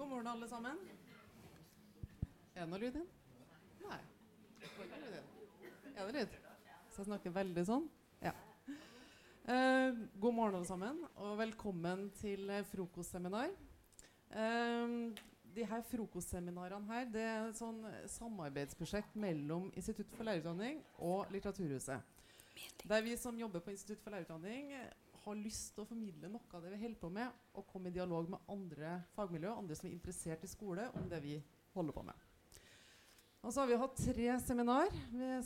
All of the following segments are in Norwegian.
God morgen, alle sammen. Er det noe lyd inn? Nei. Er det lyd? Så jeg snakker veldig sånn? Ja. Eh, god morgen, alle sammen, og velkommen til eh, frokostseminar. Eh, de her frokostseminarene her, det er et sånn samarbeidsprosjekt mellom Institutt for lærerutdanning og Litteraturhuset. Der vi som jobber på Institutt for lærerutdanning, har lyst til å formidle noe av det vi holder på med, og komme i dialog med andre fagmiljø, andre som er interessert i skole, om det vi holder på med. Og så har vi hatt tre seminar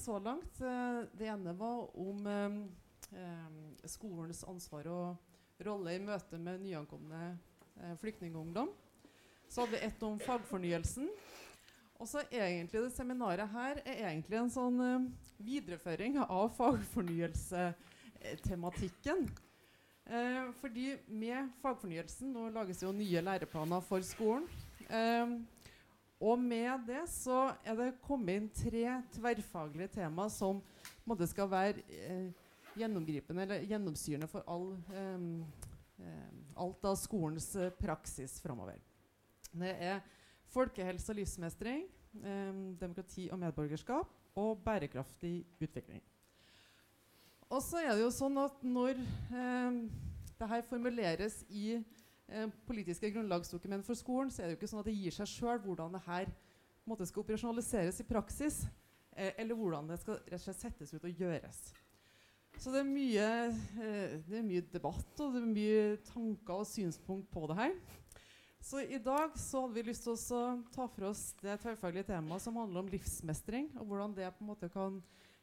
så langt. Eh, Det ene var om eh, eh, skolens ansvar og rolle i møte med nyankomne eh, flyktningungdom. Så hadde vi ett om fagfornyelsen. Og så egentlig det seminaret her er egentlig en sånn eh, videreføring av fagfornyelsetematikken. Eh, fordi med fagfornyelsen Nå lages jo nye læreplaner for skolen. Eh, og med det så er det kommet inn tre tverrfaglige tema som måte skal være eh, gjennomgripende eller gjennomsyrende for all, eh, eh, alt av skolens eh, praksis framover. Det er folkehelse og livsmestring, demokrati og medborgerskap og bærekraftig utvikling. Og så er det jo sånn at når eh, det her formuleres i eh, politiske grunnlagsdokument for skolen, så er det jo ikke sånn at det gir seg sjøl hvordan det her måte, skal operasjonaliseres i praksis, eh, eller hvordan det skal rett og slett settes ut og gjøres. Så det er mye, eh, det er mye debatt og det er mye tanker og synspunkt på det her. Så i dag så hadde vi lyst til å ta for oss det tverrfaglige temaet som handler om livsmestring, og hvordan det på en måte kan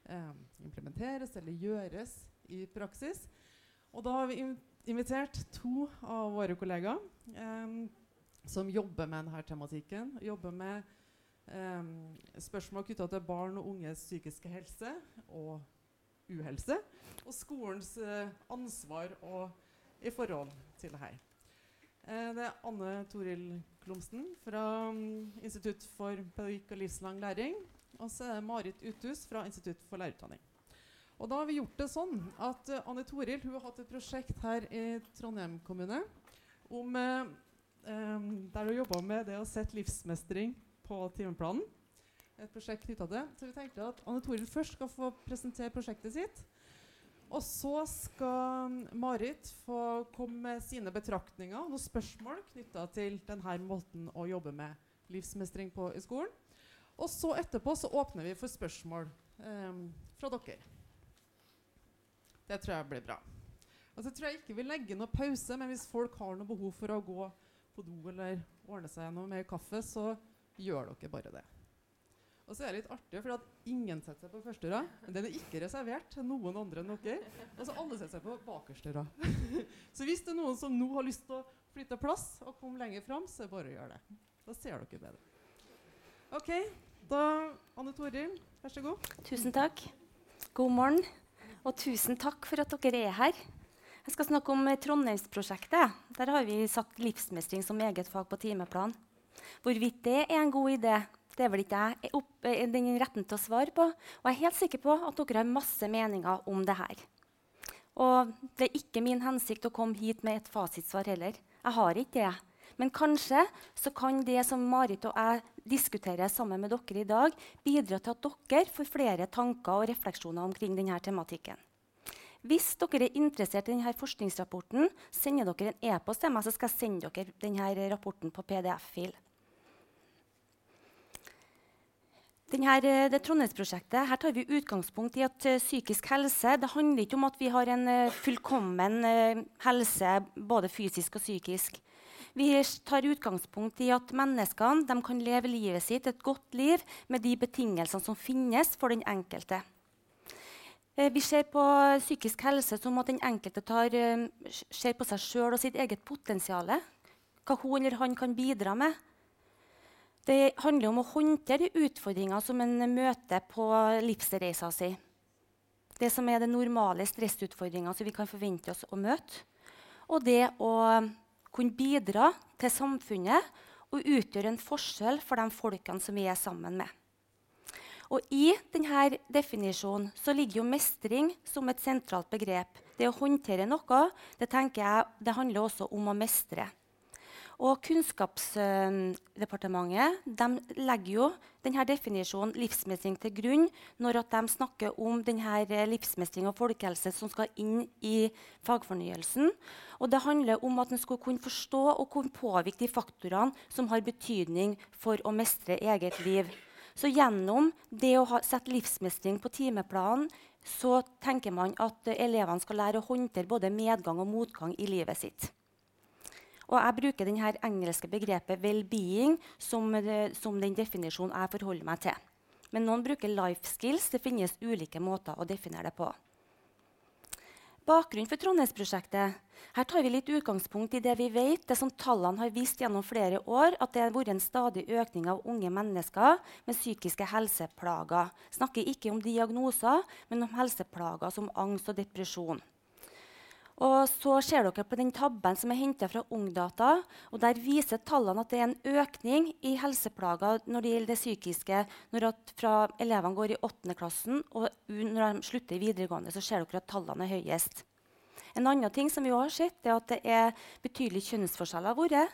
eh, implementeres eller gjøres i praksis. Og da har vi invitert to av våre kollegaer eh, som jobber med denne tematikken. Jobber med eh, spørsmål knytta til barn og unges psykiske helse og uhelse. Og skolens eh, ansvar og, i forhold til det her. Eh, det er Anne Toril Klomsten fra um, Institutt for pedagogikk og livslang læring. Og så er det Marit Uthus fra Institutt for lærerutdanning. Og da har vi gjort det sånn at uh, Anne Toril hun har hatt et prosjekt her i Trondheim kommune om, uh, um, der hun jobba med det å sette livsmestring på timeplanen. Et prosjekt knytta til det. Så vi tenkte at Anne Toril først skal få presentere prosjektet sitt. Og så skal Marit få komme med sine betraktninger og noen spørsmål knytta til denne måten å jobbe med livsmestring på i skolen. Og så etterpå så åpner vi for spørsmål eh, fra dere. Det tror jeg blir bra. Og så tror jeg ikke vi legger noe pause, men hvis folk har noe behov for å gå på do eller ordne seg noe mer kaffe, så gjør dere bare det. Og så er det litt artig, for ingen setter seg på første rad. Men den er ikke reservert til noen andre enn dere. Og så alle setter seg på bakerste rad. så hvis det er noen som nå har lyst til å flytte plass og komme lenger fram, så bare gjør det. Da ser dere bedre. OK. Da, Anne Toril, vær så god. Tusen takk. God morgen. Og tusen takk for at dere er her. Jeg skal snakke om Trondheimsprosjektet. Der har vi satt livsmestring som eget fag på timeplan. Hvorvidt det er en god idé, det er vel ikke jeg opp, eh, den retten til å svare på. Og jeg er helt sikker på at dere har masse meninger om det her. Og det er ikke min hensikt å komme hit med et fasitsvar heller. Jeg har ikke det. Men kanskje så kan det som Marit og jeg diskuterer sammen med dere i dag, bidra til at dere får flere tanker og refleksjoner omkring denne tematikken. Hvis dere er interessert i denne forskningsrapporten, sender dere en e-post til meg, så skal jeg sende dere denne rapporten på PDF-fil. Denne, eh, det Trondheimsprosjektet her tar vi utgangspunkt i at uh, psykisk helse det handler ikke om at vi har en uh, fullkommen uh, helse både fysisk og psykisk. Vi tar utgangspunkt i at menneskene kan leve livet sitt et godt liv med de betingelsene som finnes for den enkelte. vi ser på psykisk helse som at den enkelte tar, ser på seg sjøl og sitt eget potensial. Hva hun eller han kan bidra med. Det handler om å håndtere utfordringer som en møter på livsreisa si. Det som er den normale stressutfordringa som vi kan forvente oss å møte. Og det å kunne bidra til samfunnet og utgjøre en forskjell for de folkene som vi er sammen med. Og I denne definisjonen så ligger jo mestring som et sentralt begrep. Det å håndtere noe det tenker jeg, det handler også om å mestre. Og Kunnskapsdepartementet legger jo denne definisjonen livsmestring til grunn når de snakker om denne livsmestring og folkehelse som skal inn i fagfornyelsen. Og det handler om at en skal kunne forstå og kunne påvirke de faktorene som har betydning for å mestre eget liv. Så gjennom det å ha, sette livsmestring på timeplanen så tenker man at elevene skal lære å håndtere både medgang og motgang i livet sitt. Og jeg bruker denne engelske begrepet 'well-being' som, eh, som, den definisjonen jeg forholder meg til. Men noen bruker 'life skills'. Det finnes ulike måter å definere det på. Bakgrunnen for Trondheimsprosjektet her tar vi litt utgangspunkt i det vi vet, det som tallene har vist gjennom flere år, at det har vært en stadig økning av unge mennesker med psykiske helseplager. Snakker ikke om diagnoser, men om helseplager som angst og depresjon. Og så ser dere på den tabben som er henta fra Ungdata. og Der viser tallene at det er en økning i helseplager når det gjelder det psykiske. Når fra elevene går i 8. klassen og når de slutter i videregående, så ser dere at tallene er høyest. En annen ting som vi har sett, er at det er betydelige kjønnsforskjeller. Våre.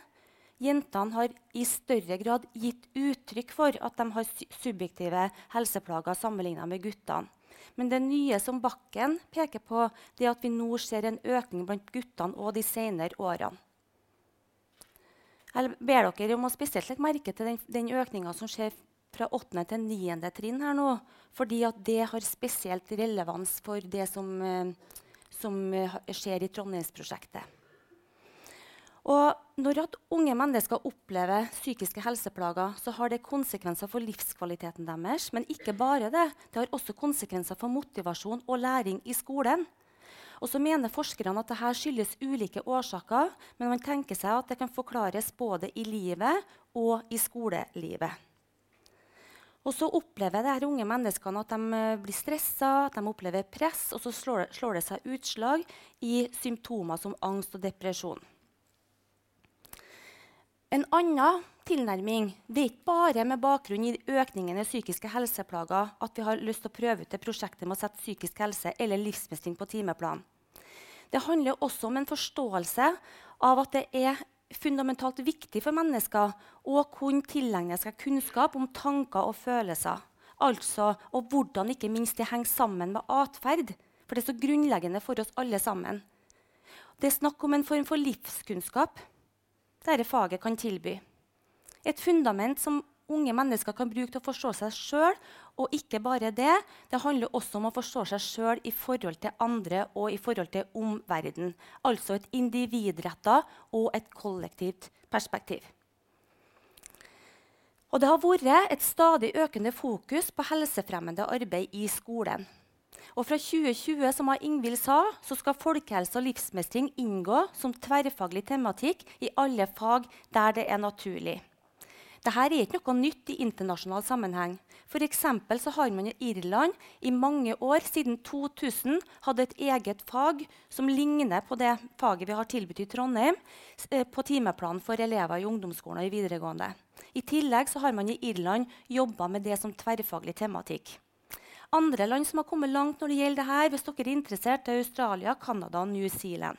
Jentene har i større grad gitt uttrykk for at de har subjektive helseplager sammenlignet med guttene. Men det nye som Bakken peker på, det er at vi nå ser en økning blant guttene og de senere årene. Jeg ber dere om å spesielt legge merke til den, den økninga som skjer fra 8. til 9. trinn her nå, fordi det har spesielt relevans for det som, eh, som eh, skjer i Trondheimsprosjektet. Og når unge mennesker opplever psykiske helseplager, så har det konsekvenser for livskvaliteten deres. Men ikke bare det. Det har også konsekvenser for motivasjon og læring i skolen. Og så mener Forskerne at dette skyldes ulike årsaker, men man tenker seg at det kan forklares både i livet og i skolelivet. Og så opplever de unge menneskene at de eh, blir stressa, at de opplever press, og så slår slår det seg utslag i symptomer som angst og depresjon. En annen tilnærming det er ikke bare med bakgrunn i økningen i psykiske helseplager at vi har lyst til å prøve ut det prosjektet med å sette psykisk helse eller livsmestring på timeplan. Det handler også om en forståelse av at det er fundamentalt viktig for mennesker å kunne tilegne seg kunnskap om tanker og følelser. Altså, og hvordan ikke minst det henger sammen med atferd. For det er så grunnleggende for oss alle sammen. Det er snakk om en form for livskunnskap dette faget kan tilby. Et fundament som unge mennesker kan bruke til å forstå seg sjøl. Og ikke bare det, det handler også om å forstå seg sjøl i forhold til andre og i forhold til omverdenen. Altså et individretta og et kollektivt perspektiv. Og det har vært et stadig økende fokus på helsefremmende arbeid i skolen. Og fra 2020 som Ingvild sa, så skal folkehelse og livsmestring inngå som tverrfaglig tematikk i alle fag der det er naturlig. Dette er ikke noe nytt i internasjonal sammenheng. For så har man i Irland i mange år, siden 2000, hatt et eget fag som ligner på det faget vi har tilbudt i Trondheim, eh, på timeplanen for elever i ungdomsskolen og i videregående. I tillegg har man i Irland jobba med det som tverrfaglig tematikk. Andre land som har kommet langt når det gjelder dette, hvis dere er interessert, er Australia, Canada og New Zealand.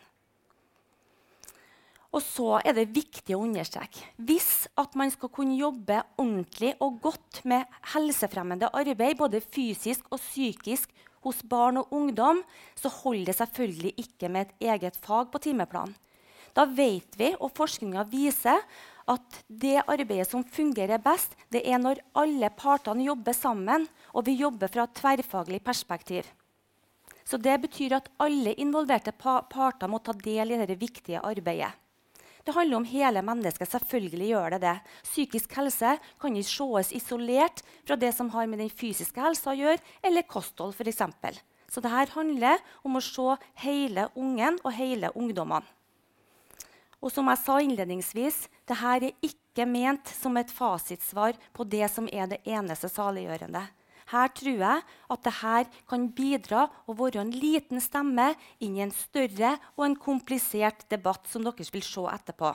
Og så er det viktig å understreke hvis at man skal kunne jobbe ordentlig og godt med helsefremmende arbeid, både fysisk og psykisk, hos barn og ungdom, så holder det selvfølgelig ikke med et eget fag på timeplan. Da vet vi, og forskninga viser, at det arbeidet som fungerer best, det er når alle partene jobber sammen, og vi jobber fra et tverrfaglig perspektiv. Så Det betyr at alle involverte parter må ta del i dette viktige arbeidet. Det handler om hele mennesket. Selvfølgelig gjør det det. Psykisk helse kan ikke ses isolert fra det som har med den fysiske helsa å gjøre, eller kosthold f.eks. Så dette handler om å se hele ungen og hele ungdommene. Og som jeg sa innledningsvis, dette er ikke ment som et fasitsvar på det som er det eneste saliggjørende. Her tror jeg at dette kan bidra og være en liten stemme inn i en større og en komplisert debatt som dere vil se etterpå.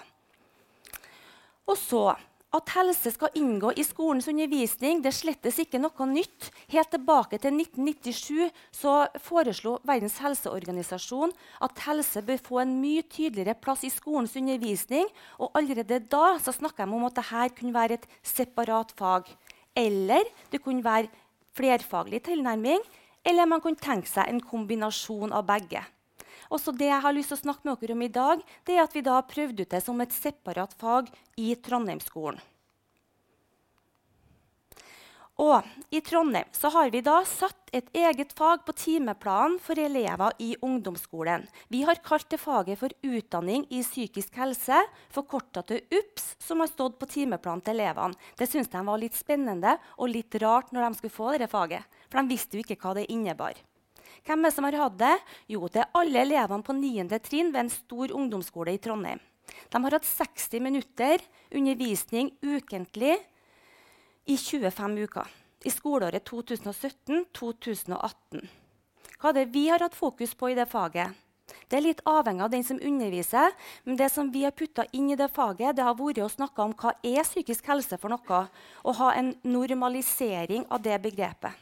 Og så At helse skal inngå i skolens undervisning, det slettes ikke noe nytt. Helt tilbake til 1997 så foreslo Verdens helseorganisasjon at helse bør få en mye tydeligere plass i skolens undervisning. Og allerede da så snakka de om at dette kunne være et separat fag. Eller det kunne være flerfaglig tilnærming. Eller man kunne tenke seg en kombinasjon av begge. Også det jeg har lyst til å snakke med dere om i dag, det er at vi da har prøvd ut det som et separat fag i Trondheimsskolen. Og I Trondheim så har vi da satt et eget fag på timeplanen for elever i ungdomsskolen. Vi har kalt det faget for Utdanning i psykisk helse, forkorta til UPS, som har stått på timeplanen til elevene. Det syntes de var litt spennende og litt rart når de skulle få dette faget. For de visste jo ikke hva det innebar. Hvem er som har hatt det? Jo, det er alle elevene på 9. trinn ved en stor ungdomsskole i Trondheim. De har hatt 60 minutter undervisning ukentlig i 25 uker. I skoleåret 2017-2018. Hva det vi har hatt fokus på i det faget? Det er litt avhengig av den som underviser. Men det som vi har putta inn i det faget, det har vært å snakke om hva er psykisk helse for noe. Og ha en normalisering av det begrepet.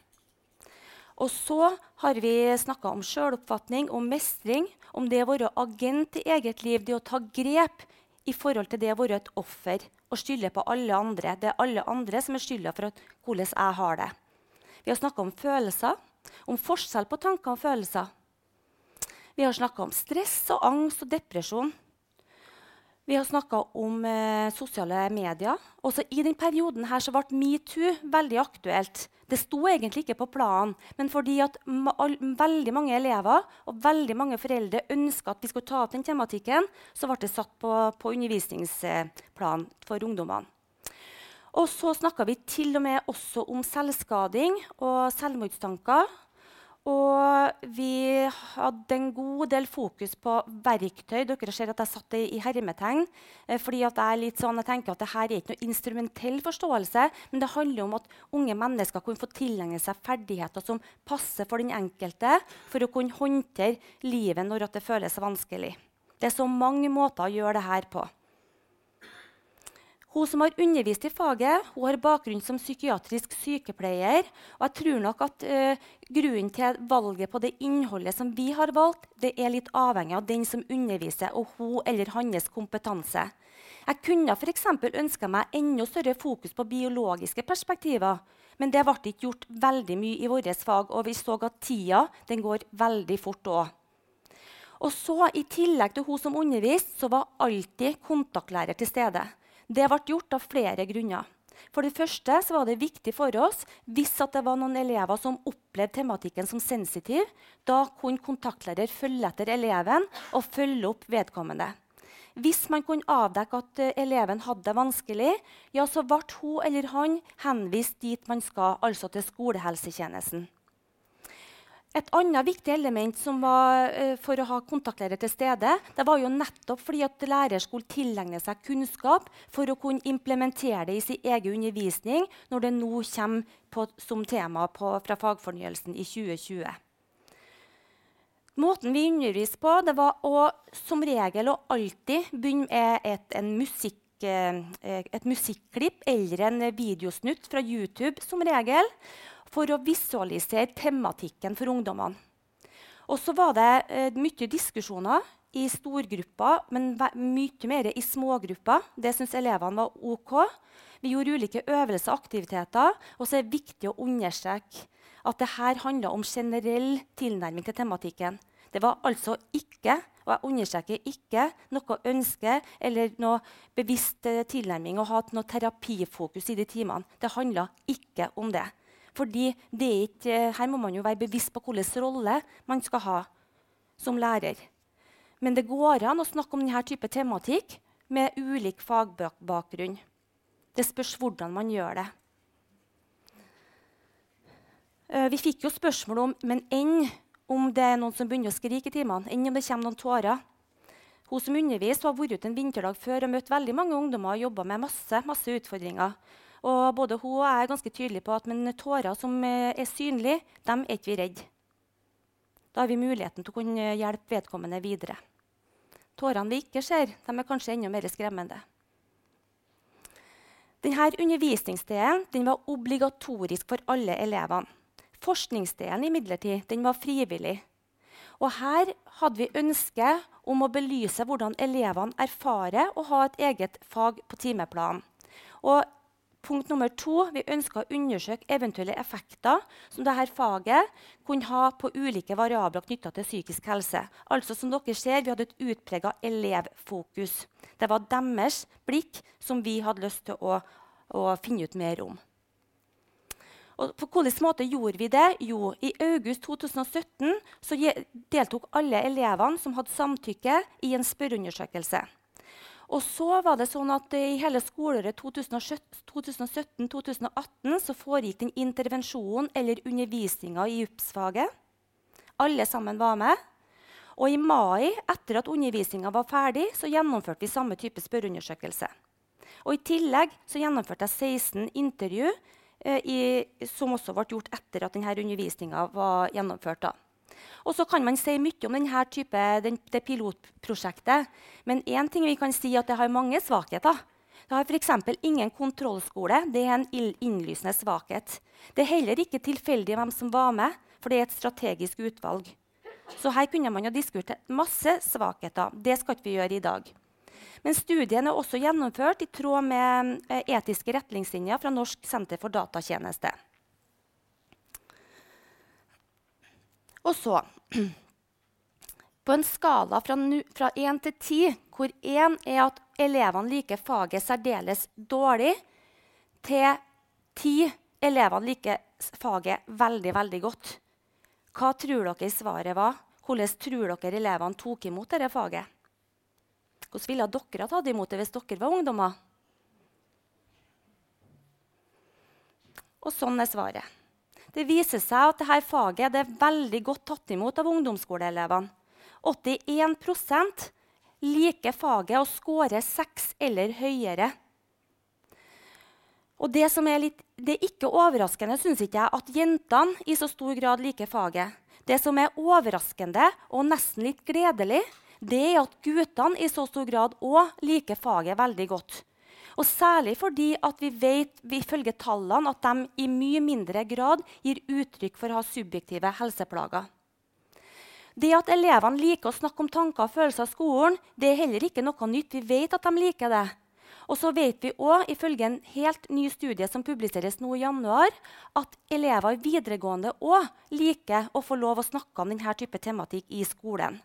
Og så har vi snakka om sjøloppfatning, om mestring, om det å være agent i eget liv, det å ta grep i forhold til det å være et offer og skylde på alle andre. Det er alle andre som er skylda for hvordan jeg har det. Vi har snakka om følelser, om forskjell på tanker og følelser. Vi har snakka om stress og angst og depresjon. Vi har snakka om eh, sosiale medier. Også I den perioden her så ble metoo veldig aktuelt. Det sto egentlig ikke på planen, men fordi at veldig mange elever og veldig mange foreldre ønska at vi skulle ta opp den tematikken, så ble det satt på, på undervisningsplan for ungdommene. Og så snakka vi til og med også om selvskading og selvmordstanker. Og vi hadde en god del fokus på verktøy. Dere ser at jeg satt det i hermetegn. Eh, fordi at jeg, litt sånn, jeg tenker at dette er ikke noe instrumentell forståelse, men det handler om at unge mennesker kunne få tilegne seg ferdigheter som passer for den enkelte, for å kunne håndtere livet når det føles vanskelig. Det er så mange måter å gjøre det her på. Hun som har undervist i faget, hun har bakgrunn som psykiatrisk sykepleier. og jeg tror nok at uh, Grunnen til valget på det innholdet som vi har valgt, det er litt avhengig av den som underviser, og hun eller hans kompetanse. Jeg kunne f.eks. ønska meg enda større fokus på biologiske perspektiver. Men det ble ikke gjort veldig mye i vårt fag, og vi så at tida går veldig fort òg. Og så, I tillegg til hun som underviste, så var alltid kontaktlærer til stede. Det ble gjort av flere grunner. For det første var det viktig for oss hvis det var noen elever som opplevde tematikken som sensitiv. Da kunne kontaktlærer følge etter eleven og følge opp vedkommende. Hvis man kunne avdekke at uh, eleven hadde det vanskelig, ja, så ble hun eller han henvist dit man skal, altså til skolehelsetjenesten. Et annet viktig element som var, uh, for å ha kontaktlærer til stede, det var jo nettopp fordi at lærer skulle tilegne seg kunnskap for å kunne implementere det i sin egen undervisning når det nå kommer på, som tema på, fra fagfornyelsen i 2020. Måten vi underviste på, det var å som regel og alltid begynne med et, musikk, uh, et musikklipp eller en videosnutt fra YouTube. som regel for å visualisere tematikken for ungdommene. Og så var det eh, mye diskusjoner i storgrupper, men mye mer i smågrupper. Det syntes elevene var OK. Vi gjorde ulike øvelser og aktiviteter. Og så er det viktig å understreke at dette handla om generell tilnærming til tematikken. Det var altså ikke og jeg understreker ikke noe ønske eller noe bevisst eh, tilnærming å ha noe terapifokus i de timene. Det handla ikke om det. Fordi ikke, her må man jo være bevisst på hvilken rolle man skal ha som lærer. Men det går an å snakke om denne type tematikk med ulik fagbakgrunn. Det spørs hvordan man gjør det. Eh, vi fikk jo spørsmål om men enn om det er noen som begynner å skrike i timene. Enn om det kommer noen tårer. Hun som underviste, har vært ute en vinterdag før og møtt veldig mange ungdommer og jobba med masse, masse utfordringer. Og både hun og jeg er ganske tydelige på at men tårer som eh, er synlige, dem er ikke vi redd. Da har vi muligheten til å kunne hjelpe vedkommende videre. Tårene vi ikke ser, de er kanskje enda mer skremmende. Denne undervisningsdelen den var obligatorisk for alle elevene. Forskningsdelen imidlertid, den var frivillig. Og her hadde vi ønske om å belyse hvordan elevene erfarer å ha et eget fag på timeplanen. Punkt nummer to, Vi ønsker å undersøke eventuelle effekter som dette faget kunne ha på ulike variabler knytta til psykisk helse. Altså som dere ser, Vi hadde et utprega elevfokus. Det var deres blikk som vi hadde lyst til å, å finne ut mer om. Og på hvilken måte gjorde vi det? Jo, I august 2017 deltok alle elevene som hadde samtykke, i en spørreundersøkelse. Og så var det sånn at I hele skoleåret 2017-2018 så foregikk den intervensjonen eller undervisninga i UPS-faget. Alle sammen var med. Og i mai, etter at undervisninga var ferdig, så gjennomførte vi samme type spørreundersøkelse. Og I tillegg så gjennomførte jeg 16 intervju Eh, i, som også ble gjort etter at denne undervisninga var gjennomført. Da. Og så kan man si mye om denne type, den, det pilotprosjektet. Men én ting vi kan si at det har mange svakheter. Det har f.eks. ingen kontrollskole. Det er en innlysende svakhet. Det er heller ikke tilfeldig hvem som var med, for det er et strategisk utvalg. Så her kunne man ha diskutert masse svakheter. Det skal ikke vi gjøre i dag. Men studien er også gjennomført i tråd med eh, etiske retningslinjer fra Norsk senter for datatjeneste. Og så På en skala fra, fra 1 til 10, hvor 1 er at elevene liker faget særdeles dårlig, til 10 elevene liker faget veldig, veldig godt. Hva tror dere svaret var? Hvordan tror dere elevene tok imot dette faget? Hvordan ville dere tatt imot det hvis dere var ungdommer? Og sånn er svaret. Det viser seg at dette faget er veldig godt tatt imot av ungdomsskoleelevene. 81% liker faget og scorer seks eller høyere. Og det som er litt, det er ikke overraskende synes ikke jeg, at jentene i så stor grad liker faget. Det som er overraskende og nesten litt gledelig, det er at guttene i så stor grad òg liker faget veldig godt. Og Særlig fordi at vi vet ifølge tallene at de i mye mindre grad gir uttrykk for å ha subjektive helseplager. Det at elevene liker å snakke om tanker og følelser i skolen, det er heller ikke noe nytt. Vi vet at de liker det. Og så vet vi også, ifølge en helt ny studie som publiseres nå i januar, at elever i videregående òg liker å få lov å snakke om denne type tematikk i skolen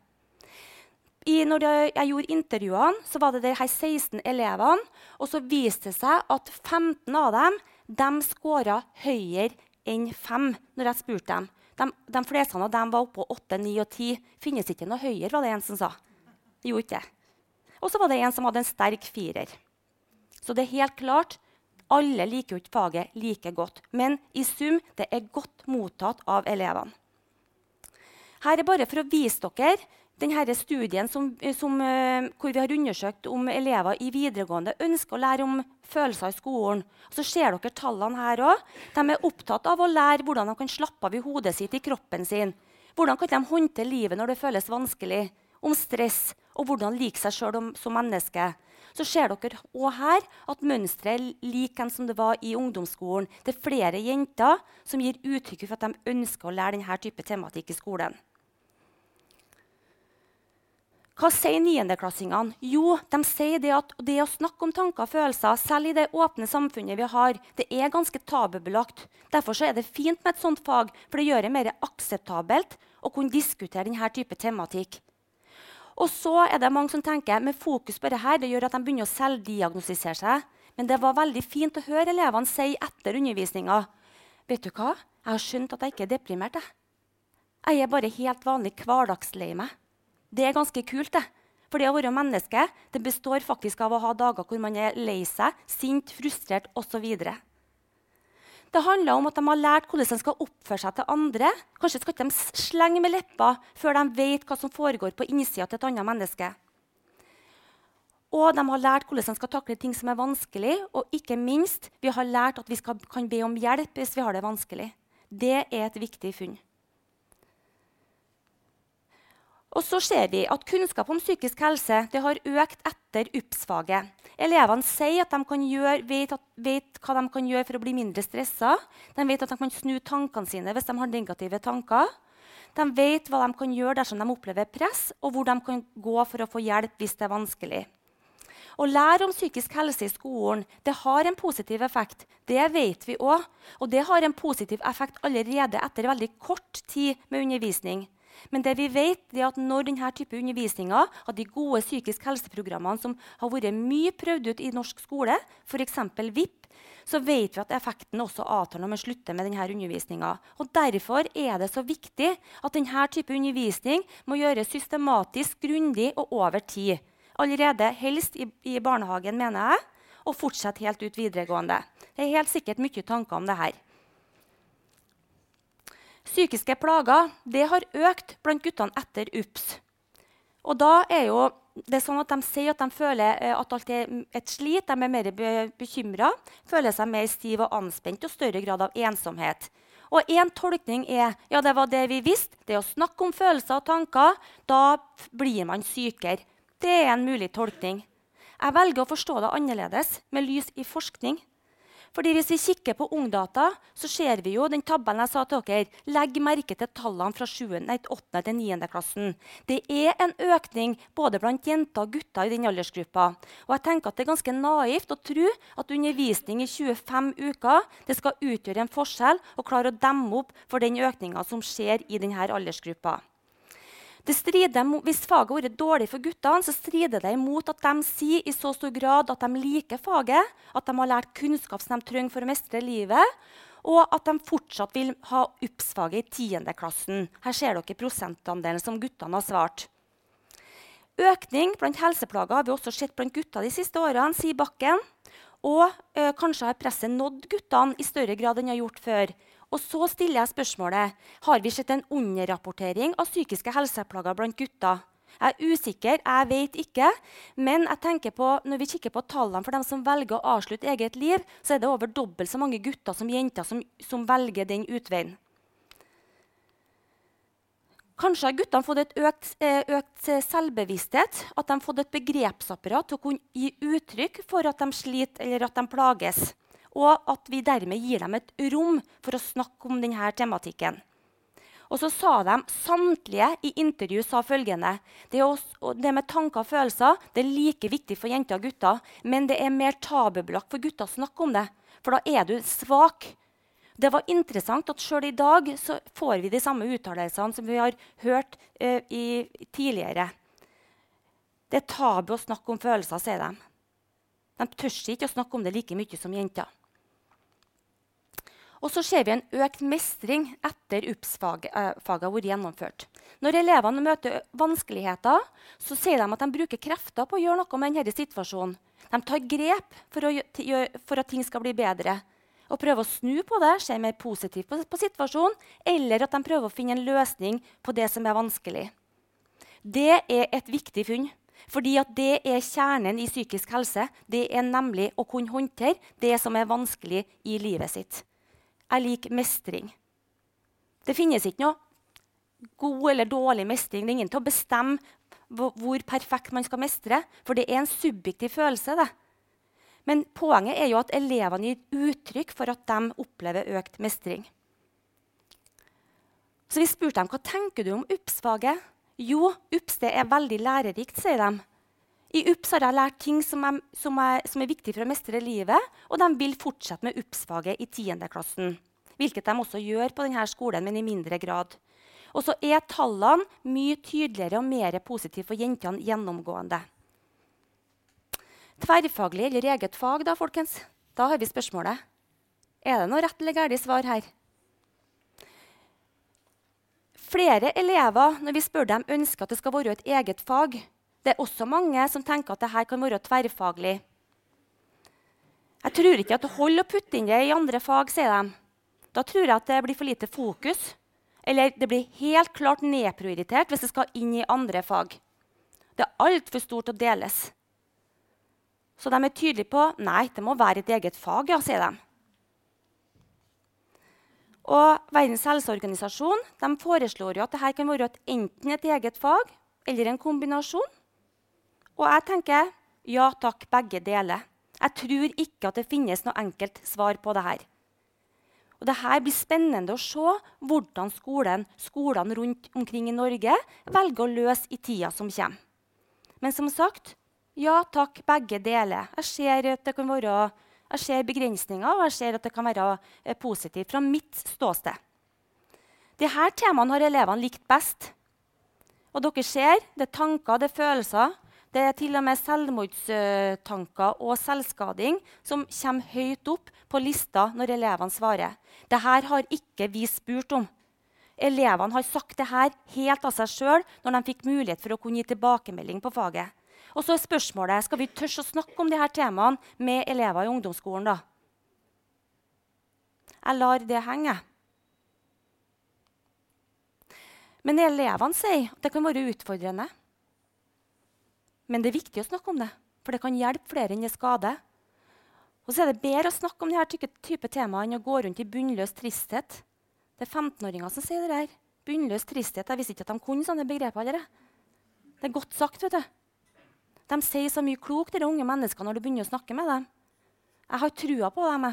i, når jeg, jeg, gjorde intervjuene, så var det de her 16 elevene. Og så viste det seg at 15 av dem de skåra høyere enn 5 når jeg spurte dem. De, de fleste av dem var oppå 8, 9 og 10. Finnes ikke noe høyere, var det en som sa. Gjorde ikke det. Og så var det en som hadde en sterk firer. Så det er helt klart alle liker jo ikke faget like godt. Men i sum det er godt mottatt av elevene. Her er bare for å vise dere denne studien som, som, eh, hvor vi har undersøkt om elever i videregående ønsker å lære om følelser i skolen. Så ser dere tallene her òg. De er opptatt av å lære hvordan de kan slappe av i hodet sitt, i kroppen sin. Hvordan kan de håndtere livet når det føles vanskelig? Om stress og hvordan like seg sjøl som menneske. Så ser dere også her at mønsteret er lik enn som det var i ungdomsskolen. Det er flere jenter som gir uttrykk for at de ønsker å lære denne type tematikk i skolen. Hva sier niendeklassingene? Jo, de sier det at det å snakke om tanker og følelser, selv i det åpne samfunnet vi har, det er ganske tabubelagt. Derfor er det fint med et sånt fag, for det gjør det mer akseptabelt å kunne diskutere denne type tematikk. Og så er det mange som tenker med fokus på dette, det gjør at de begynner å selvdiagnostisere seg. Men det var veldig fint å høre elevene si etter undervisninga Vet du hva? Jeg har skjønt at jeg ikke er deprimert. Jeg, jeg er bare helt vanlig hverdagslei meg. Det er ganske kult. det. For det å være menneske det består faktisk av å ha dager hvor man er lei seg, sint, frustrert osv. Det handler om at de har lært hvordan de skal oppføre seg til andre. Kanskje skal ikke de slenge med leppa før de vet hva som foregår på innsida til et annet menneske. Og de har lært hvordan de skal takle ting som er vanskelig. Og ikke minst, vi har lært at vi skal, kan be om hjelp hvis vi har det vanskelig. Det er et viktig funn. Og så ser vi at Kunnskap om psykisk helse har økt etter UPS-faget. Elevene sier at de gjøre, vet, at, vet, hva de kan gjøre for å bli mindre stressa. De vet at de kan snu tankene sine hvis de har negative tanker. De vet hva de kan gjøre dersom de opplever press, og hvor de kan gå for å få hjelp hvis det er vanskelig. Å lære om psykisk helse i skolen det har en positiv effekt. Det vet vi òg. Og det har en positiv effekt allerede etter veldig kort tid med undervisning. Men det vi vet, er at når denne type undervisninger av de gode psykisk helseprogrammene som har vært mye prøvd ut i norsk skole, f.eks. VIP, så vet vi at effekten også avtar når vi slutter med denne undervisninga. Derfor er det så viktig at denne type undervisning må gjøres systematisk, grundig og over tid. Allerede helst i, i barnehagen, mener jeg, og fortsette helt ut videregående. Det er helt sikkert mye tanker om det her. Psykiske plager det har økt blant guttene etter UPS. Og da er jo det sånn at De sier at de føler eh, at alt er et slit, de er mer bekymra, føler seg mer stiv og anspent og større grad av ensomhet. Og Én tolkning er ja, det var det vi visste. Det å snakke om følelser og tanker, da blir man sykere. Det er en mulig tolkning. Jeg velger å forstå det annerledes, med lys i forskning. Fordi Hvis vi kikker på Ungdata, så ser vi jo den tabellen jeg sa til dere. Legg merke til tallene fra 7, nei, 8. til 9. klassen. Det er en økning både blant jenter og gutter i den aldersgruppa. Og jeg tenker at Det er ganske naivt å tro at undervisning i 25 uker det skal utgjøre en forskjell og klare å demme opp for den økninga som skjer i denne aldersgruppa. Strider, hvis faget har vært dårlig for guttene, så strider det imot at de sier i så stor grad at de liker faget, at de har lært kunnskap som de trenger for å mestre livet, og at de fortsatt vil ha UPS-faget i 10. klassen. Her ser dere prosentandelen som guttene har svart. Økning blant helseplager har vi også sett blant gutter de siste årene, sier Bakken. Og ø, kanskje har presset nådd guttene i større grad enn det har gjort før. Og så stiller jeg spørsmålet har vi sett en underrapportering av psykiske helseplager blant gutter. Jeg er usikker, jeg vet ikke. Men jeg tenker på, når vi kikker på tallene for dem som velger å avslutte eget liv, så er det over dobbelt så mange gutter som jenter som, som velger den utveien. Kanskje har guttene fått et økt, eh, økt, selvbevissthet. At de har fått et begrepsapparat til å kunne gi uttrykk for at de sliter eller at de plages og at vi dermed gir dem et rom for å snakke om denne tematikken. Og så sa de samtlige i intervju sa følgende det, også, det med tanker og følelser det er like viktig for jenter og gutter, men det er mer tabubelagt for gutter å snakke om det. For da er du svak. Det var interessant at sjøl i dag så får vi de samme uttalelsene som vi har hørt uh, i, tidligere. Det er tabu å snakke om følelser, sier de. De tør ikke å snakke om det like mye som jenter. Og så ser vi en økt mestring etter UPS-faget eh, har gjennomført. Når elevene møter vanskeligheter, så sier de at de bruker krefter på å gjøre noe med denne situasjonen. De tar grep for, å, for at ting skal bli bedre. Og prøver å snu på det, se mer positivt på, på situasjonen, eller at de prøver å finne en løsning på det som er vanskelig. Det er et viktig funn. Fordi det er kjernen i psykisk helse. Det er nemlig å kunne håndtere det som er vanskelig i livet sitt er lik mestring. Det finnes ikke noe god eller dårlig mestring. Det er ingen til å bestemme hvor perfekt man skal mestre, for det er en subjektiv følelse. det. Men poenget er jo at elevene gir uttrykk for at de opplever økt mestring. Så vi spurte dem hva tenker du om UPS-faget. Jo, UPS det er veldig lærerikt, sier de. I UPS har jeg lært ting som er, som, er, som er, viktig for å mestre livet, og de vil fortsette med UPS-faget i 10. klassen. Hvilket de også gjør på denne skolen, men i mindre grad. Og så er tallene mye tydeligere og mer positive for jentene gjennomgående. Tverrfaglig eller eget fag, da, folkens? Da har vi spørsmålet. Er det noe rett eller galt svar her? Flere elever når vi spør dem, ønsker at det skal være et eget fag. Det er også mange som tenker at dette kan være tverrfaglig. Jeg tror ikke at det holder å putte inn det i andre fag, sier de. Da tror jeg at det blir for lite fokus. Eller det blir helt klart nedprioritert hvis det skal inn i andre fag. Det er altfor stort å deles. Så de er tydelige på nei, det må være et eget fag, ja, sier de. Og Verdens helseorganisasjon foreslår at dette kan være et, enten et eget fag eller en kombinasjon. Og jeg tenker ja takk, begge deler. Jeg tror ikke at det finnes noe enkelt svar på det her. Og det her blir spennende å se hvordan skolen, skolene rundt omkring i Norge velger å løse i tida som kommer. Men som sagt, ja takk, begge deler. Jeg ser at det kan være jeg ser begrensninger, og jeg ser at det kan være eh, positivt fra mitt ståsted. Disse temaene har elevene likt best. Og dere ser, det er tanker, det er følelser. Det er til og med selvmordstanker og selvskading som kommer høyt opp på lista når elevene svarer. Dette har ikke vi spurt om. Elevene har sagt dette helt av seg sjøl når de fikk mulighet for å kunne gi tilbakemelding på faget. Og så er spørsmålet skal vi tørre å snakke om disse temaene med elever i ungdomsskolen. da? Jeg lar det henge. Men elevene sier at det kan være utfordrende. Men det er viktig å snakke om det, for det kan hjelpe flere enn det skader. Og så er det bedre å snakke om disse type temaer enn å gå rundt i bunnløs tristhet. Det er 15-åringer som sier det der. Bunnløs tristhet. Jeg visste ikke at de kunne sånne begreper. Dere. Det er godt sagt. vet du. De sier så mye klokt, de unge menneskene, når du begynner å snakke med dem. Jeg har trua på dem.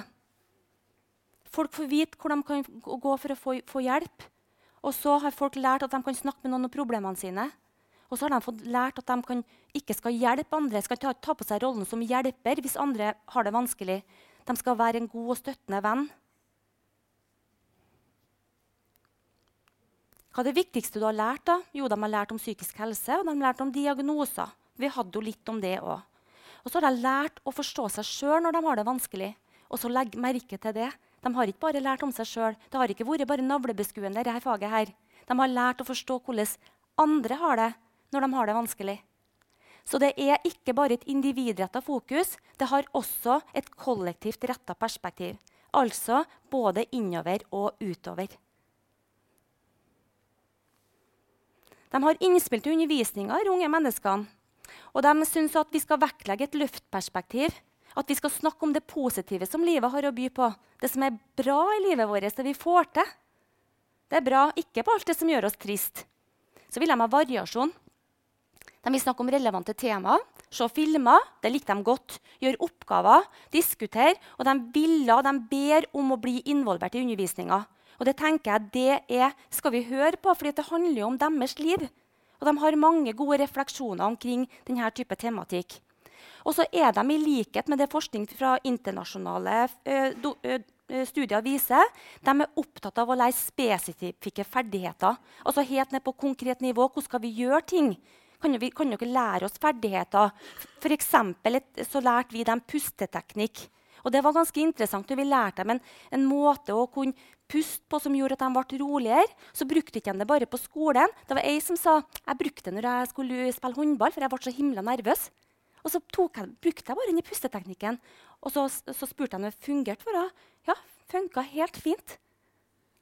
Folk får vite hvor de kan gå for å få, få, hjelp. Og så har folk lært at de kan snakke med noen om problemene sine. Og så har de fått lært at de kan, ikke skal hjelpe andre, skal ta, ta på seg rollen som hjelper hvis andre har det vanskelig. De skal være en god og støttende venn. Hva er det viktigste du har lært? da? Jo, De har lært om psykisk helse og de har lært om diagnoser. Vi hadde jo litt om det òg. Og så har de lært å forstå seg sjøl når de har det vanskelig. Og så legg merke til det. De har ikke bare lært om seg sjøl. Det har ikke vært bare navlebeskuende. dette faget her. De har lært å forstå hvordan andre har det når de har det vanskelig. Så det er ikke bare et individretta fokus, det har også et kollektivt retta perspektiv. Altså både innover og utover. De har innspill til undervisninga, unge menneskene. Og de syns at vi skal vektlegge et løftperspektiv. At vi skal snakke om det positive som livet har å by på. Det som er bra i livet vårt, det vi får til. Det er bra, ikke på alt det som gjør oss trist. Så vil de ha variasjon. De vil snakke om relevante temaer, se filmer, det liker de godt, gjøre oppgaver, diskutere. Og de ville, de ber om å bli involvert i undervisninga. Og det tenker jeg det er, skal vi høre på, for det handler jo om deres liv. Og de har mange gode refleksjoner omkring denne type tematikk. Og så er de i likhet med det forskning fra internasjonale ø, do, uh, studier viser, de er opptatt av å lære spesifikke ferdigheter. Altså helt ned på konkret nivå. Hvordan skal vi gjøre ting? Kan, vi, kan dere lære oss ferdigheter? For eksempel, så lærte vi dem pusteteknikk. Og det var ganske interessant. når Vi lærte dem en, en måte å kunne puste på som gjorde at de ble roligere. Så brukte de det bare på skolen. Det var ei som sa jeg brukte det når jeg skulle spille håndball, for jeg ble så himla nervøs. Og så jeg, brukte jeg bare den pusteteknikken. Og så, så spurte jeg om det fungerte for henne. Ja, funka helt fint.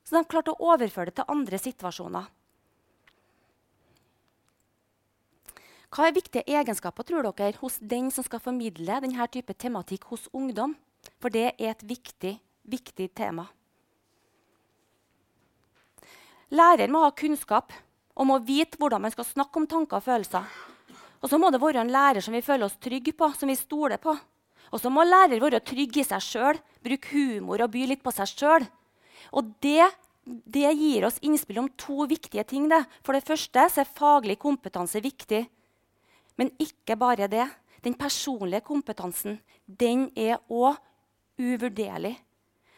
Så de klarte å overføre det til andre situasjoner. Hva er viktige egenskaper tror dere, hos den som skal formidle denne type tematikk hos ungdom? For det er et viktig, viktig tema. Lærer må ha kunnskap og må vite hvordan man skal snakke om tanker og følelser. Og så må det være en lærer som vi føler oss trygge på, som vi stoler på. Og så må lærer være trygg i seg sjøl, bruke humor og by litt på seg sjøl. Og det, det, gir oss innspill om to viktige ting. Det. For det første er faglig kompetanse viktig. Men ikke bare det. Den personlige kompetansen den er òg uvurderlig.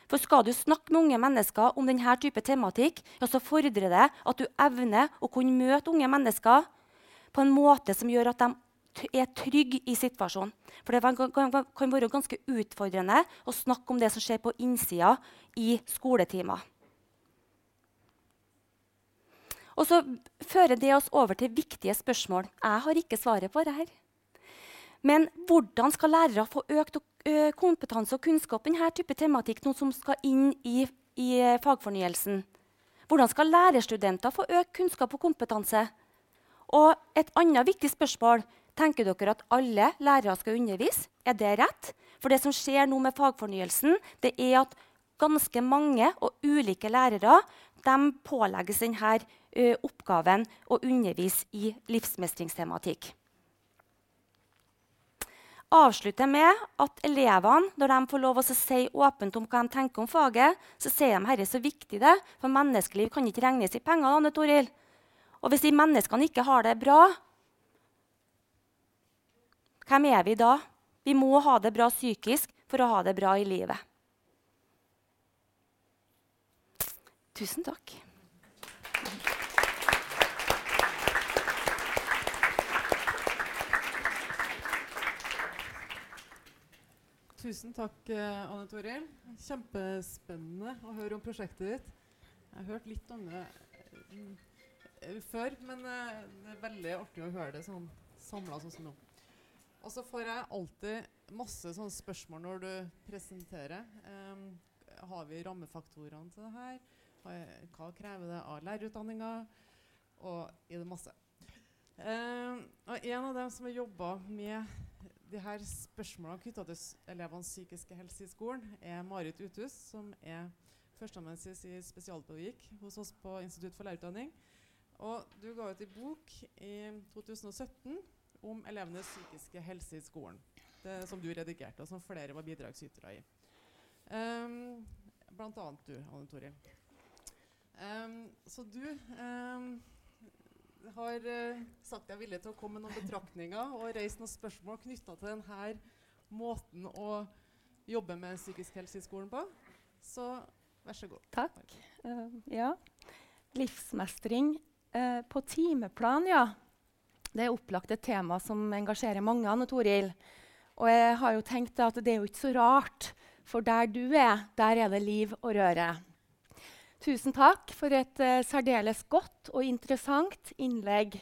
For skal du snakke med unge mennesker om denne type tematikk, ja, så fordrer det at du evner å kunne møte unge mennesker på en måte som gjør at de er trygge i situasjonen. For det kan være ganske utfordrende å snakke om det som skjer på innsida i skoletimer. Og så fører det oss over til viktige spørsmål. Jeg har ikke svaret på dette. Men hvordan skal lærere få økt kompetanse og kunnskap i denne type tematikk, noe som skal inn i, i fagfornyelsen? Hvordan skal lærerstudenter få økt kunnskap og kompetanse? Og et annet viktig spørsmål Tenker dere at alle lærere skal undervise? Er det rett? For det som skjer nå med fagfornyelsen, det er at ganske mange og ulike lærere de pålegges denne uh, oppgaven å undervise i livsmestringstematikk. Avslutter med at elevene, når de får lov å si åpent om hva de tenker om faget, så sier de herre så viktig det, for menneskeliv kan ikke regnes i penger. Anne Toril. Og hvis de menneskene ikke har det bra, hvem er vi da? Vi må ha det bra psykisk for å ha det bra i livet. Tusen takk. Tusen takk, eh, Anne Toril. Kjempespennende å høre om prosjektet ditt. Jeg har hørt litt om det uh, før, men uh, det er veldig artig å høre det sånn samla sånn som nå. Og så får jeg alltid masse sånne spørsmål når du presenterer. Um, har vi rammefaktorene til det her? hva krever det av lærerutdanninga? Og i det masse. Um, og en av dem som har jobba med de her spørsmålene knytta til elevenes psykiske helse i skolen, er Marit Uthus, som er førsteamanuensis i spesialpedagogikk hos oss på Institutt for lærerutdanning. Og du ga ut en bok i 2017 om elevenes psykiske helse i skolen. Det, som du redigerte, og som flere var bidragsytere i. Um, blant annet du, Anne Toril. Um, så du um, har uh, sagt deg villig til å komme med noen betraktninger og reise noen spørsmål knytta til denne måten å jobbe med psykisk helse i skolen på. Så vær så god. Takk. Uh, ja. Livsmestring uh, på timeplan, ja. Det er opplagt et tema som engasjerer mange. Anne Toril. Og jeg har jo tenkt at det er jo ikke så rart, for der du er, der er det liv og røre. Tusen takk for et uh, særdeles godt og interessant innlegg.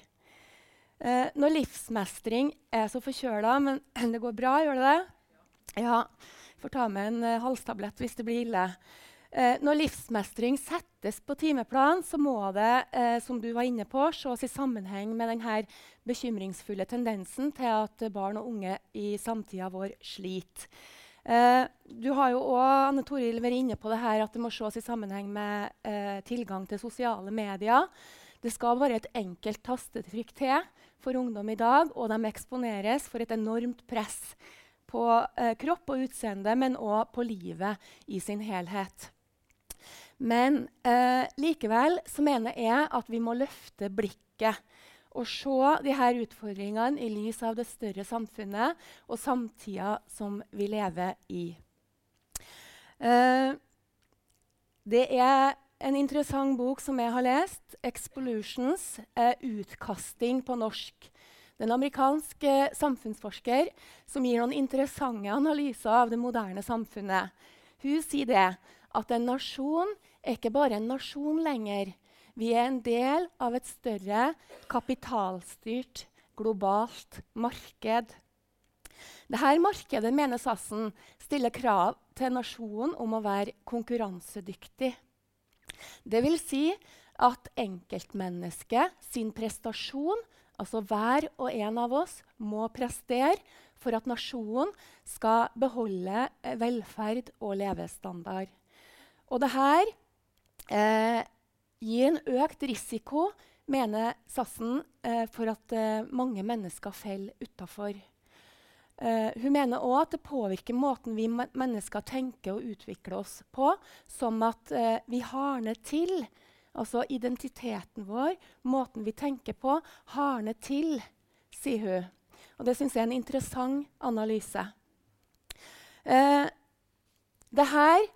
Uh, når livsmestring er så forkjøla, men det går bra, gjør det det? Ja. Får ta med en uh, halstablett hvis det blir ille. når livsmestring settes på timeplan, så må det, som du var inne på, ses i sammenheng med denne bekymringsfulle tendensen til at barn og unge i samtida vår sliter. Eh, du har jo òg Anne Toril vært inne på det her at det må ses i sammenheng med eh, tilgang til sosiale medier. Det skal bare et enkelt tastetrykk til for ungdom i dag, og de eksponeres for et enormt press på eh, kropp og utseende, men òg på livet i sin helhet. Men eh, likevel så mener jeg at vi må løfte blikket å se disse utfordringene i lys av det større samfunnet og samtida som vi lever i. Uh, det er en interessant bok som jeg har lest, 'Expolutions', uh, 'Utkasting' på norsk. Det er en amerikansk uh, samfunnsforsker som gir noen interessante analyser av det moderne samfunnet. Hun sier det at en nasjon er ikke bare en nasjon lenger. Vi er en del av et større kapitalstyrt, globalt marked. Dette markedet mener Sassen stiller krav til nasjonen om å være konkurransedyktig. Det vil si at enkeltmennesket sin prestasjon, altså hver og en av oss, må prestere for at nasjonen skal beholde velferd og levestandard. Og dette eh, gir en økt risiko, mener Sassen, eh, for at eh, mange mennesker faller utafor. Eh, hun mener òg at det påvirker måten vi mennesker tenker og utvikler oss på, som at eh, vi hardner til. Altså identiteten vår, måten vi tenker på, hardner til, sier hun. Og det syns jeg er en interessant analyse. Eh, det her,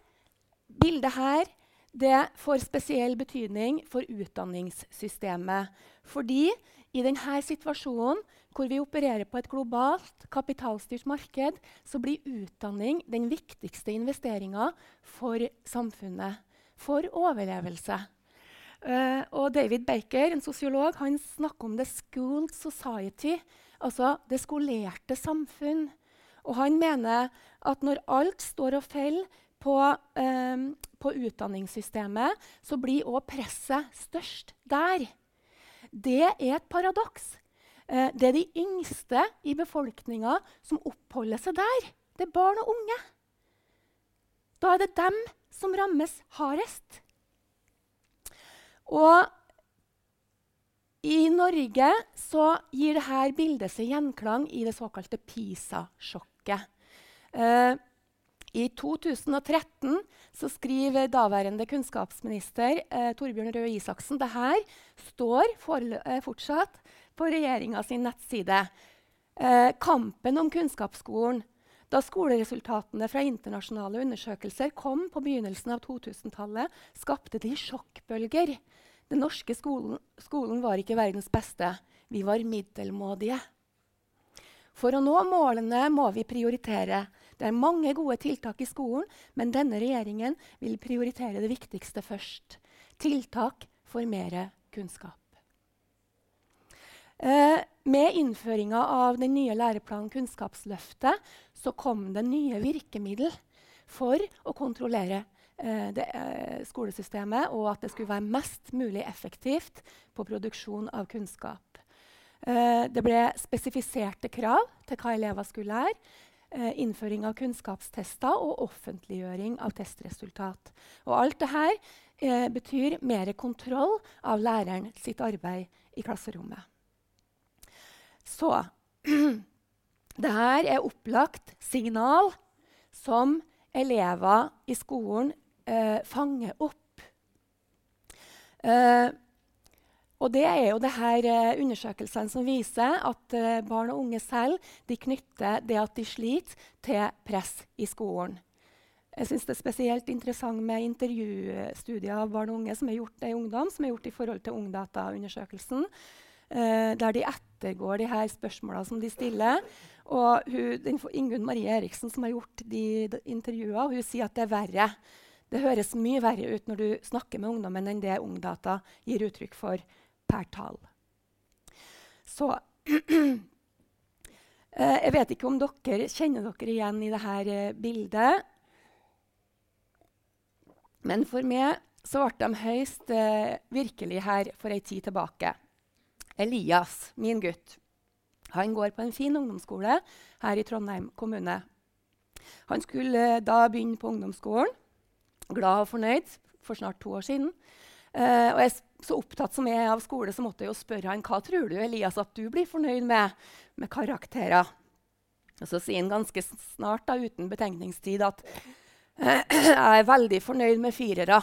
bildet her det får spesiell betydning for utdanningssystemet. Fordi i denne situasjonen hvor vi opererer på et globalt, kapitalstyrt marked, så blir utdanning den viktigste investeringa for samfunnet. For overlevelse. Uh, og David Baker, en sosiolog, han snakker om 'the schooled society', altså det skolerte samfunn. Og han mener at når alt står og faller på, eh, på utdanningssystemet, så blir òg presset størst der. Det er et paradoks. Eh, det er de yngste i befolkninga som oppholder seg der. Det er barn og unge. Da er det dem som rammes hardest. Og i Norge gir dette bildet seg gjenklang i det såkalte PISA-sjokket. Eh, I 2013 så skriver daværende kunnskapsminister eh, Torbjørn Røe Isaksen det her står for, eh, fortsatt på regjeringa sin nettside. Eh, kampen om kunnskapsskolen. Da skoleresultatene fra internasjonale undersøkelser kom på begynnelsen av 2000-tallet, skapte de sjokkbølger. Den norske skolen, skolen var ikke verdens beste. Vi var middelmådige. For å nå målene må vi prioritere. Det er mange gode tiltak i skolen, men denne regjeringen vil prioritere det viktigste først. Tiltak for mer kunnskap. Eh, med innføringa av den nye læreplanen Kunnskapsløftet så kom det nye virkemiddel for å kontrollere eh, det, eh, skolesystemet, og at det skulle være mest mulig effektivt på produksjon av kunnskap. Eh, det ble spesifiserte krav til hva elever skulle lære. Eh, innføring av kunnskapstester og offentliggjøring av testresultat. Og alt dette eh, betyr mer kontroll av læreren sitt arbeid i klasserommet. Så Dette er opplagt signal som elever i skolen eh, fanger opp. Eh, og det er jo det her eh, undersøkelsene som viser at eh, barn og unge selv de knytter det at de sliter, til press i skolen. Jeg synes Det er spesielt interessant med intervjustudier av barn og unge som er gjort i ungdom, som er gjort i forhold til Ungdata-undersøkelsen eh, der de ettergår de her spørsmåla som de stiller. Og hun, Ingunn Marie Eriksen, som har gjort de, de intervjuene, hun sier at det er verre. Det høres mye verre ut når du snakker med ungdommen, enn det Ungdata gir uttrykk for per tall. Så eh, Jeg vet ikke om dere kjenner dere igjen i dette eh, bildet. Men for meg så ble de høyst eh, virkelig her for ei tid tilbake. Elias, min gutt, han går på en fin ungdomsskole her i Trondheim kommune. Han skulle da begynne på ungdomsskolen, glad og fornøyd, for snart to år siden. Og jeg, så opptatt som jeg er av skole, så måtte jeg jo spørre han, hva tror du Elias, at du blir fornøyd med, med karakterer. Og så sier han ganske snart, da, uten betenkningstid, at jeg er veldig fornøyd med firere.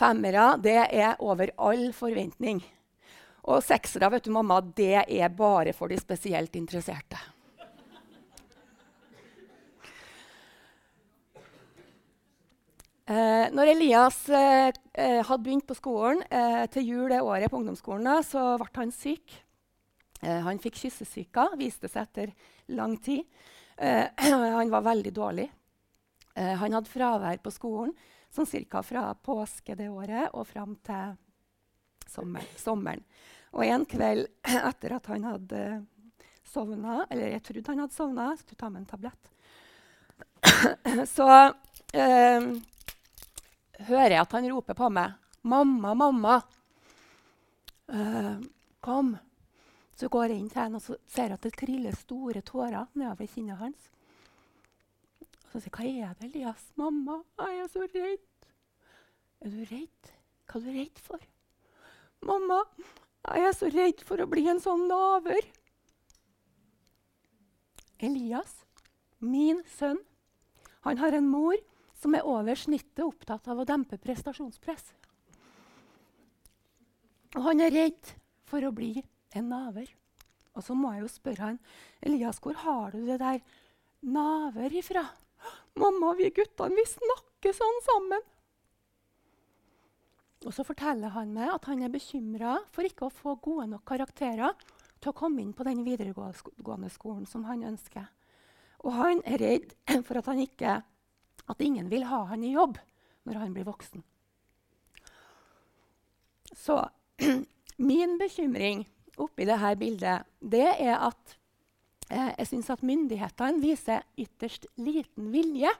Femmere det er over all forventning. Og seksere, vet du, mamma, det er bare for de spesielt interesserte. Når Elias eh, eh, hadde begynt på skolen eh, til jul det året på ungdomsskolen, da, så ble han syk. Eh, han fikk kyssesyka, viste seg etter lang tid. Eh, han var veldig dårlig. han hadde fravær på skolen sånn cirka fra påske det året og fram til sommer, sommeren. Og en kveld etter at han hadde sovna, eller jeg trodde han hadde sovna, skulle ta med en tablett, så eh, hører jeg at han roper på meg. 'Mamma, mamma!' uh, 'Kom.' Så går jeg inn til henne og ser at det triller store tårer nedover kinnet hans. Og så sier jeg, 'Hva er det, Elias?' 'Mamma, jeg er så redd.' 'Er du redd? Hva er du redd for?' 'Mamma, jeg er så redd for å bli en sånn naver.' Elias, min sønn, han har en mor som er over snittet opptatt av å dempe prestasjonspress. Og han er redd for å bli en naver. Og så må jeg jo spørre han, Elias, hvor har du det der naver ifra? Mamma, vi guttene, vi snakker sånn sammen. Og så forteller han meg at han er bekymra for ikke å få gode nok karakterer til å komme inn på den videregående skolen som han ønsker. Og han er redd for at, han ikke, at ingen vil ha han i jobb når han blir voksen. Så min bekymring oppi dette bildet det er at eh, jeg syns at myndighetene viser ytterst liten vilje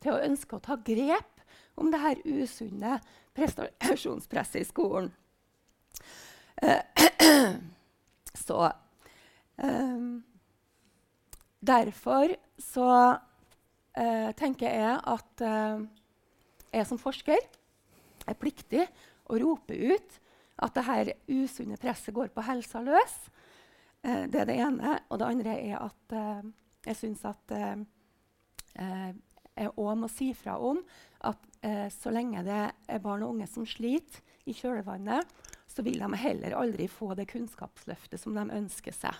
til å ønske å ta grep om det her usunne prestasjonspresset i skolen. Eh, så eh, Derfor så uh, tenker jeg at eh, jeg som forsker er pliktig å rope ut at dette usunne presset går på helsa løs. Eh, det er det ene. Og det andre er at eh, jeg syns at eh, eh jeg òg må si fra om at eh, så lenge det er barn og unge som sliter i kjølvannet, så vil de heller aldri få det kunnskapsløftet som de ønsker seg.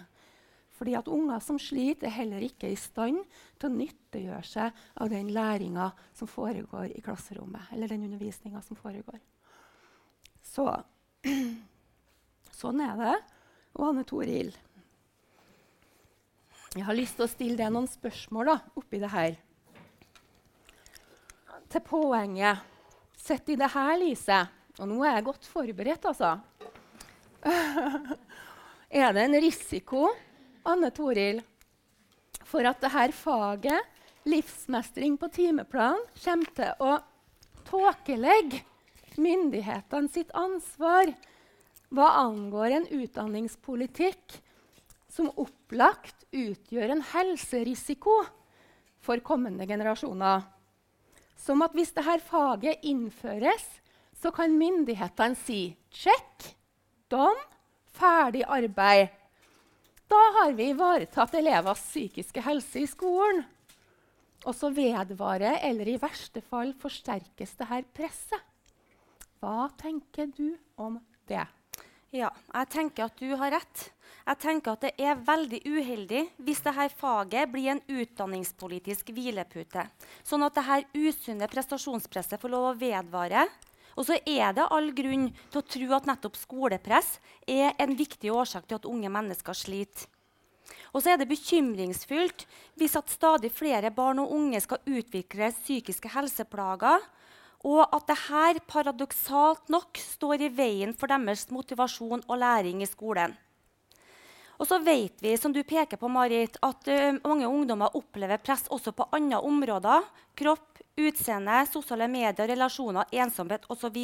Fordi at Unger som sliter, er heller ikke i stand til å nyttiggjøre seg av den læringa som foregår i klasserommet. eller den undervisninga som foregår. Så sånn er det. Og Anne Toril Jeg har lyst til å stille deg noen spørsmål da, oppi det her. Til poenget. Sett i det her lyset. Og nå er jeg godt forberedt, altså. er det en risiko Anne Toril, for at dette faget, livsmestring på timeplan, kommer til å tåkelegge myndighetene sitt ansvar hva angår en utdanningspolitikk som opplagt utgjør en helserisiko for kommende generasjoner. Som at hvis dette faget innføres, så kan myndighetene si check, don, ferdig arbeid. Da har vi ivaretatt elevers psykiske helse i skolen. Og så vedvarer, eller i verste fall forsterkes det her presset. Hva tenker du om det? Ja, jeg tenker at du har rett. Jeg tenker at det er veldig uheldig hvis dette faget blir en utdanningspolitisk hvilepute. Sånn at dette usunne prestasjonspresset får lov å vedvare og så er det all grunn til å tro at nettopp skolepress er en viktig årsak til at unge mennesker sliter. Og så er det bekymringsfullt hvis at stadig flere barn og unge skal utvikle psykiske helseplager, og at dette paradoksalt nok står i veien for deres motivasjon og læring i skolen. Og så vet vi, som du peker på, Marit, at uh, mange ungdommer opplever press også på andre områder. Kropp, utseende, sosiale medier, relasjoner, ensomhet osv.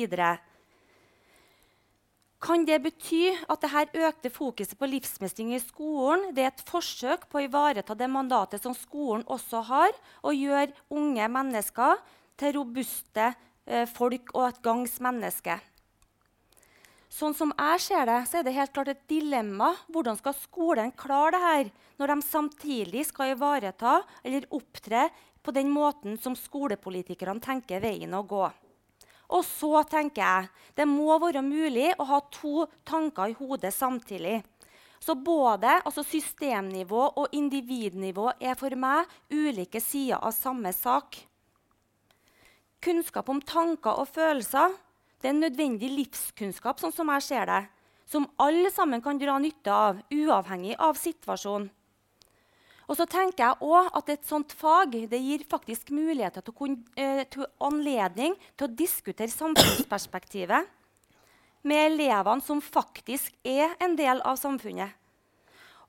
Kan det bety at dette økte fokuset på livsmestring i skolen det er et forsøk på å ivareta det mandatet som skolen også har, og gjøre unge mennesker til robuste eh, folk og et gangs menneske? Sånn som jeg ser det, så er det helt klart et dilemma. Hvordan skal skolen klare det her når de samtidig skal ivareta eller opptre på den måten som skolepolitikerne tenker veien å gå. Og så tenker jeg det må være mulig å ha to tanker i hodet samtidig. Så både altså systemnivå og individnivå er for meg ulike sider av samme sak. Kunnskap om tanker og følelser det er nødvendig livskunnskap, sånn som jeg ser det, som alle sammen kan dra nytte av, uavhengig av situasjonen. Og så tenker jeg også at Et sånt fag det gir faktisk muligheter til, kun, eh, til anledning til å diskutere samfunnsperspektivet med elevene som faktisk er en del av samfunnet.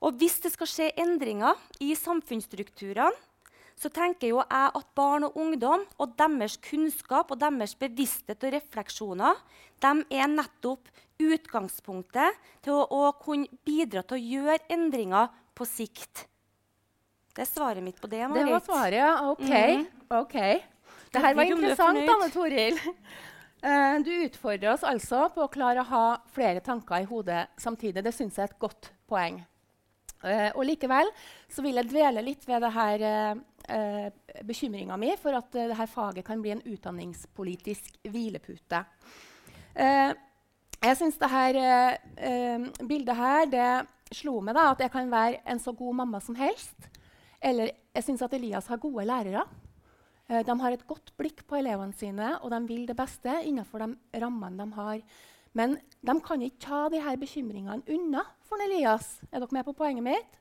Og hvis det skal skje endringer i samfunnsstrukturene, så tenker jo jeg at barn og ungdom og deres kunnskap og deres bevissthet og refleksjoner de er nettopp utgangspunktet til å, å kunne bidra til å gjøre endringer på sikt. Det er svaret mitt på det. Marit. Det var svaret, ja. OK. Mm. okay. Det her var interessant, Anne Toril. Uh, du utfordrer oss altså på å klare å ha flere tanker i hodet samtidig. Det syns jeg er et godt poeng. Uh, og Likevel så vil jeg dvele litt ved det her, uh, bekymringa mi for at uh, dette faget kan bli en utdanningspolitisk hvilepute. jeg syns dette bildet her det slo meg da, at jeg kan være en så god mamma som helst. Eller jeg syns at Elias har gode lærere. Eh, de har et godt blikk på elevene sine, og de vil det beste innenfor de rammene de har. Men de kan ikke ta de her bekymringene unna for Elias. Er dere med på poenget mitt?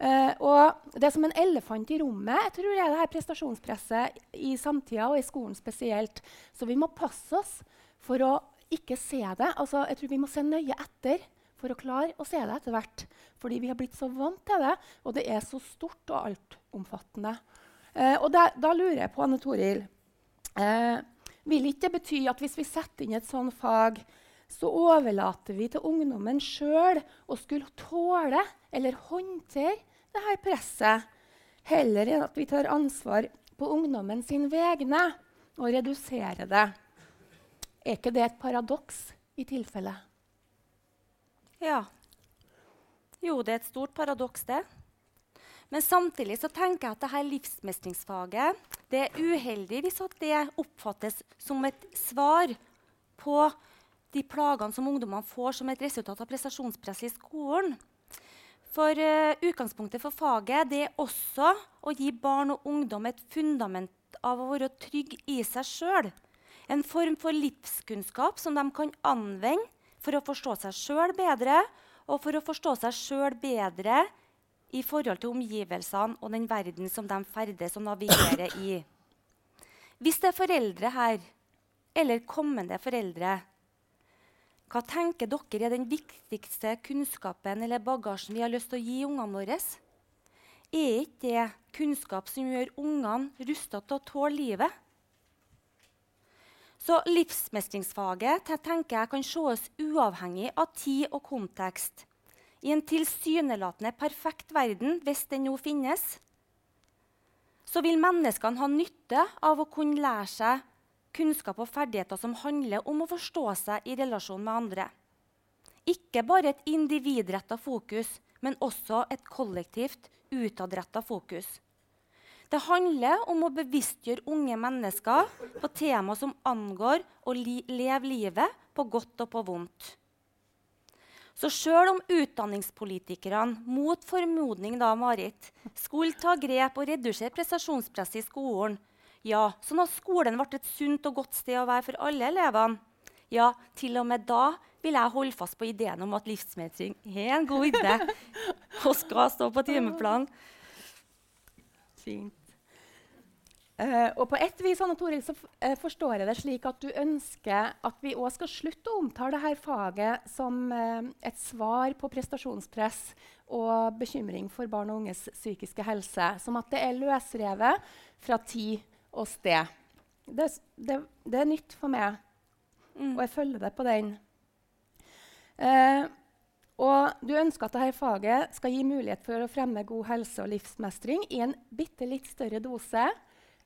Uh, og det er som en elefant i rommet jeg tror det er det her prestasjonspresset i samtida og i skolen spesielt. Så vi må passe oss for å ikke se det. Altså, jeg tror vi må se nøye etter for å klare å se det etter hvert. Fordi vi har blitt så vant til det, og det er så stort og altomfattende. Uh, og da, da, lurer jeg på, Anne Toril uh, Vil ikke det bety at hvis vi setter inn et sånt fag, så overlater vi til ungdommen sjøl å skulle tåle eller håndtere det her presset, heller enn at vi tar ansvar på ungdommen sin vegne? og reduserer det. Er ikke det et paradoks i tilfelle? Ja. Jo, det er et stort paradoks, det. Men samtidig så tenker jeg at dette livsmestringsfaget det er uheldig hvis det oppfattes som et svar på de plagene som ungdommene får som et resultat av prestasjonspress i skolen. For uh, Utgangspunktet for faget er også å gi barn og ungdom et fundament av å være trygg i seg sjøl. En form for livskunnskap som de kan anvende for å forstå seg sjøl bedre, og for å forstå seg sjøl bedre i forhold til omgivelsene og den verden som de ferdes og navigerer i. Hvis det er foreldre her, eller kommende foreldre, hva tenker dere er den viktigste kunnskapen eller bagasjen vi har lyst til å gi ungene våre? Er ikke det kunnskap som gjør ungene rusta til å tåle livet? Så livsmestringsfaget tenker jeg kan ses uavhengig av tid og kontekst i en tilsynelatende perfekt verden, hvis den nå finnes, så vil menneskene ha nytte av å kunne lære seg kunnskap og ferdigheter som handler om å forstå seg i relasjon med andre. Ikke bare et individretta fokus, men også et kollektivt, utadretta fokus. Det handler om å bevisstgjøre unge mennesker på tema som angår å li leve livet på godt og på vondt. Så sjøl om utdanningspolitikerne mot formodning da, Marit, skulle ta grep og redusere prestasjonspresset i skolen, ja, sånn at skolen ble et sunt og godt sted å være for alle elevene, ja, til og med da vil jeg holde fast på ideen om at livsmestring er en god idé og skal stå på timeplanen. Fint. Uh, og på et vis Anna Toril, så uh, forstår jeg det slik at du ønsker at vi òg skal slutte å omtale dette faget som uh, et svar på prestasjonspress og bekymring for barn og unges psykiske helse. Som at det er løsrevet fra tid og sted. Det, det, det er nytt for meg, mm. og jeg følger det på den. og du ønsker at dette faget skal gi mulighet for å fremme god helse og livsmestring i en bitte litt større dose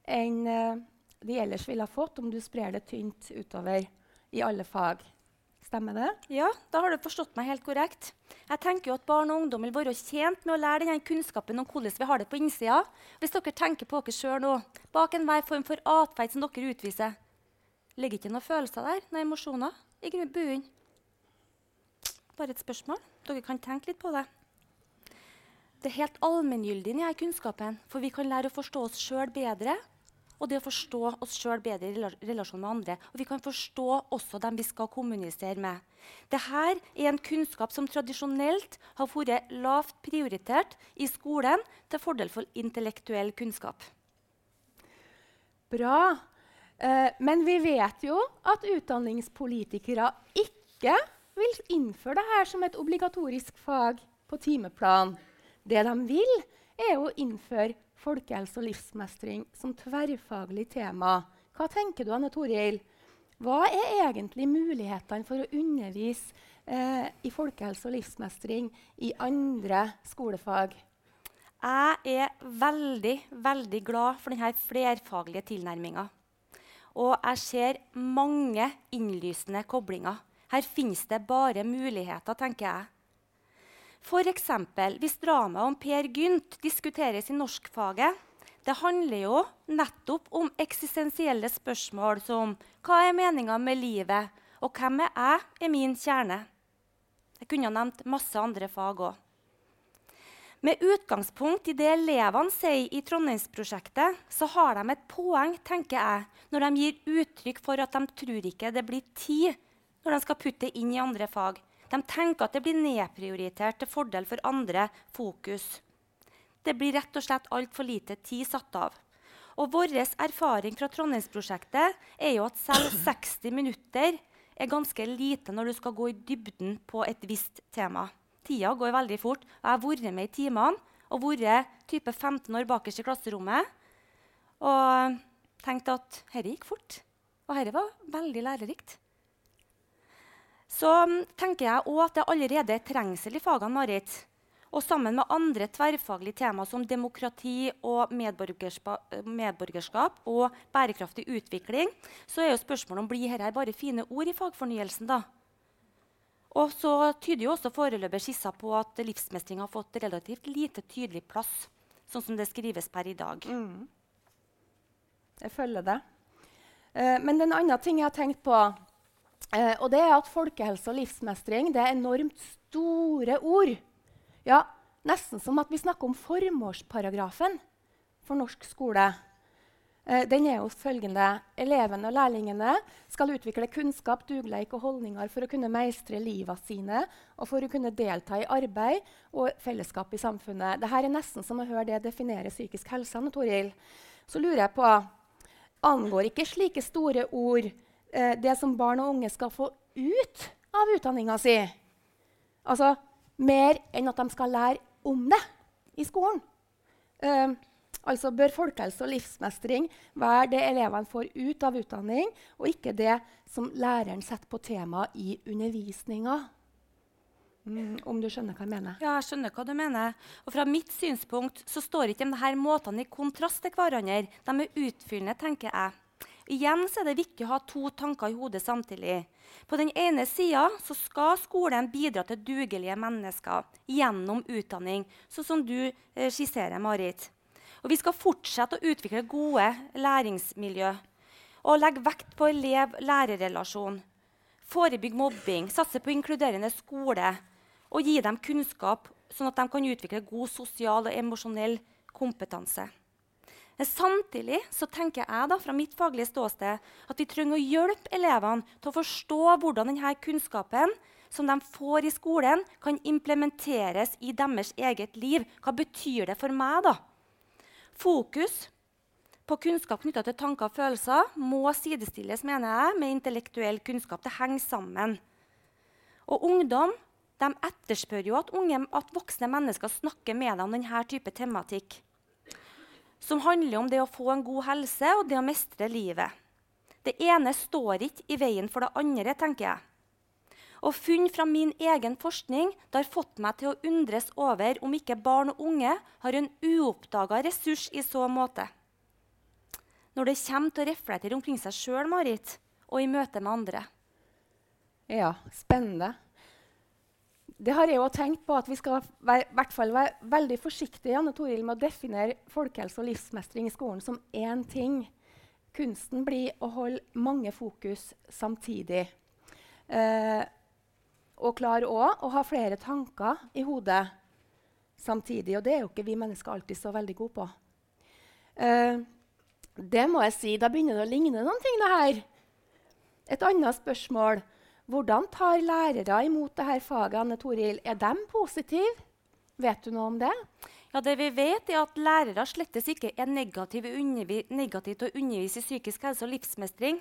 enn eh, de ellers ville ha fått om du sprer det tynt utover i alle fag. Stemmer det? Ja, da har du forstått meg helt korrekt. Jeg tenker jo at Barn og ungdom vil være tjent med å lære denne kunnskapen om hvordan vi har det på innsida. Hvis dere tenker på dere sjøl nå, bak enhver form for atferd som dere utviser, ligger ikke noen følelser der, noen emosjoner i bunnen? Bare et spørsmål. Dere kan tenke litt på det. Det er helt allmenngyldig, denne kunnskapen, for vi kan lære å forstå oss sjøl bedre og det å forstå oss sjøl bedre i relasjon med andre. Og vi kan forstå også dem vi skal kommunisere med. Dette er en kunnskap som tradisjonelt har vært lavt prioritert i skolen til fordel for intellektuell kunnskap. Bra. Eh, men vi vet jo at utdanningspolitikere ikke vil innføre dette som et obligatorisk fag på timeplan. Det de vil, er å innføre folkehelse og livsmestring som tverrfaglig tema. Hva tenker du, Anne Toril? Hva er egentlig mulighetene for å undervise eh, i folkehelse og livsmestring i andre skolefag? Jeg er veldig, veldig glad for denne flerfaglige tilnærminga. Og jeg ser mange innlysende koblinger. Her finnes det bare muligheter, tenker jeg. F.eks. hvis dramaet om Per Gynt diskuteres i norskfaget. Det handler jo nettopp om eksistensielle spørsmål som hva er meninga med livet, og hvem er jeg, er min kjerne. Jeg kunne ha nevnt masse andre fag òg. Med utgangspunkt i det elevene sier i Trondheimsprosjektet, så har de et poeng tenker jeg, når de gir uttrykk for at de tror ikke det blir tid når de skal putte inn i andre fag. De tenker at det blir nedprioritert til fordel for andre fokus. Det blir rett og slett altfor lite tid satt av. Og Vår erfaring fra Trondheimsprosjektet er jo at selv 60 minutter er ganske lite når du skal gå i dybden på et visst tema. Tida går veldig fort. og Jeg har vært med i timene og vært type 15 år bakerst i klasserommet og tenkt at dette gikk fort. Og dette var veldig lærerikt. Så mm, tenker jeg også at det allerede er trengsel i fagene. Marit. Og sammen med andre tverrfaglige temaer som demokrati og medborgerskap og bærekraftig utvikling, så er jo spørsmålet om blir dette bare fine ord i fagfornyelsen. da? Og så tyder jo også foreløpige skisser på at livsmestring har fått relativt lite tydelig plass, sånn som det skrives per i dag. Mm. Jeg følger det. Uh, men en annen ting jeg har tenkt på, eh, og det er at folkehelse og livsmestring det er enormt store ord. Ja, nesten som at vi snakker om formålsparagrafen for norsk skole. Eh, den er jo følgende Elevene og lærlingene skal utvikle kunnskap, dugleik og holdninger for å kunne meistre livet sine og for å kunne delta i arbeid og fellesskap i samfunnet. Dette er nesten som å høre det definere psykisk helse. Så lurer jeg på Angår ikke slike store ord eh, det som barn og unge skal få ut av utdanninga si? Altså mer enn at de skal lære om det i skolen. Eh, altså bør folkehelse og livsmestring være det elevene får ut av utdanning, og ikke det som læreren setter på tema i undervisninga. Mm, om du skjønner hva jeg mener? Ja, jeg skjønner hva du mener. Og fra mitt synspunkt så står ikke de her måtene i kontrast til hverandre. De er utfyllende, tenker jeg. Igjen er det viktig å ha to tanker i hodet samtidig. På den ene sida skal skolen bidra til dugelige mennesker gjennom utdanning, sånn som du eh, skisserer, Marit. Og vi skal fortsette å utvikle gode læringsmiljø og legge vekt på elev-lærer-relasjon. Forebygge mobbing, satse på inkluderende skole og gi dem kunnskap, sånn at de kan utvikle god sosial og emosjonell kompetanse. Samtidig så tenker jeg da, fra mitt faglige ståsted at vi trenger å hjelpe elevene til å forstå hvordan denne kunnskapen som de får i skolen, kan implementeres i deres eget liv. Hva betyr det for meg, da? Fokus på kunnskap knytta til tanker og følelser må sidestilles mener jeg, med intellektuell kunnskap. Det henger sammen. Og ungdom de etterspør jo at, unge, at voksne mennesker snakker med dem om denne type tematikk som handler om det å få en god helse og det å mestre livet. Det ene står ikke i veien for det andre, tenker jeg. Og Funn fra min egen forskning det har fått meg til å undres over om ikke barn og unge har en uoppdaga ressurs i så måte. Når det kommer til å reflektere omkring seg sjøl og i møte med andre. Ja, spennende det har jeg òg tenkt på at vi skal være, hvert fall være veldig forsiktige Janne Toril, med å definere folkehelse og livsmestring i skolen som én ting. Kunsten blir å holde mange fokus samtidig. Eh, og klare òg å ha flere tanker i hodet samtidig. Og det er jo ikke vi mennesker alltid så veldig gode på. Eh, det må jeg si. Da begynner det å ligne noen ting, det her. Et annet spørsmål. Hvordan tar lærere imot dette faget? Anne Toril? Er de positive? Vet du noe om det? Ja, det vi vet er at Lærere slettes ikke er negative, negative til å undervise i psykisk helse og livsmestring.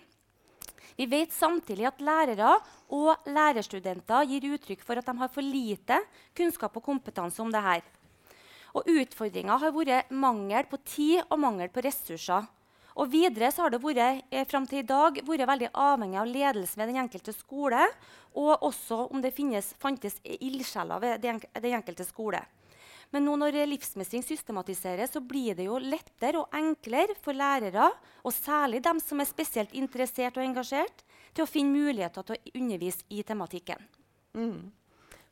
Vi vet samtidig at lærere og lærerstudenter gir uttrykk for at de har for lite kunnskap og kompetanse om dette. Og Utfordringa har vært mangel på tid og mangel på ressurser. Og videre så har det vært, eh, frem til i dag vært veldig avhengig av ledelsen ved den enkelte skole, og også om det finnes, fantes ildsjeler ved den, enkelte skole. Men nå når livsmestring systematiseres, så blir det jo lettere og enklere for lærere, og særlig dem som er spesielt interessert og engasjert, til å finne muligheter til å undervise i tematikken. Mm.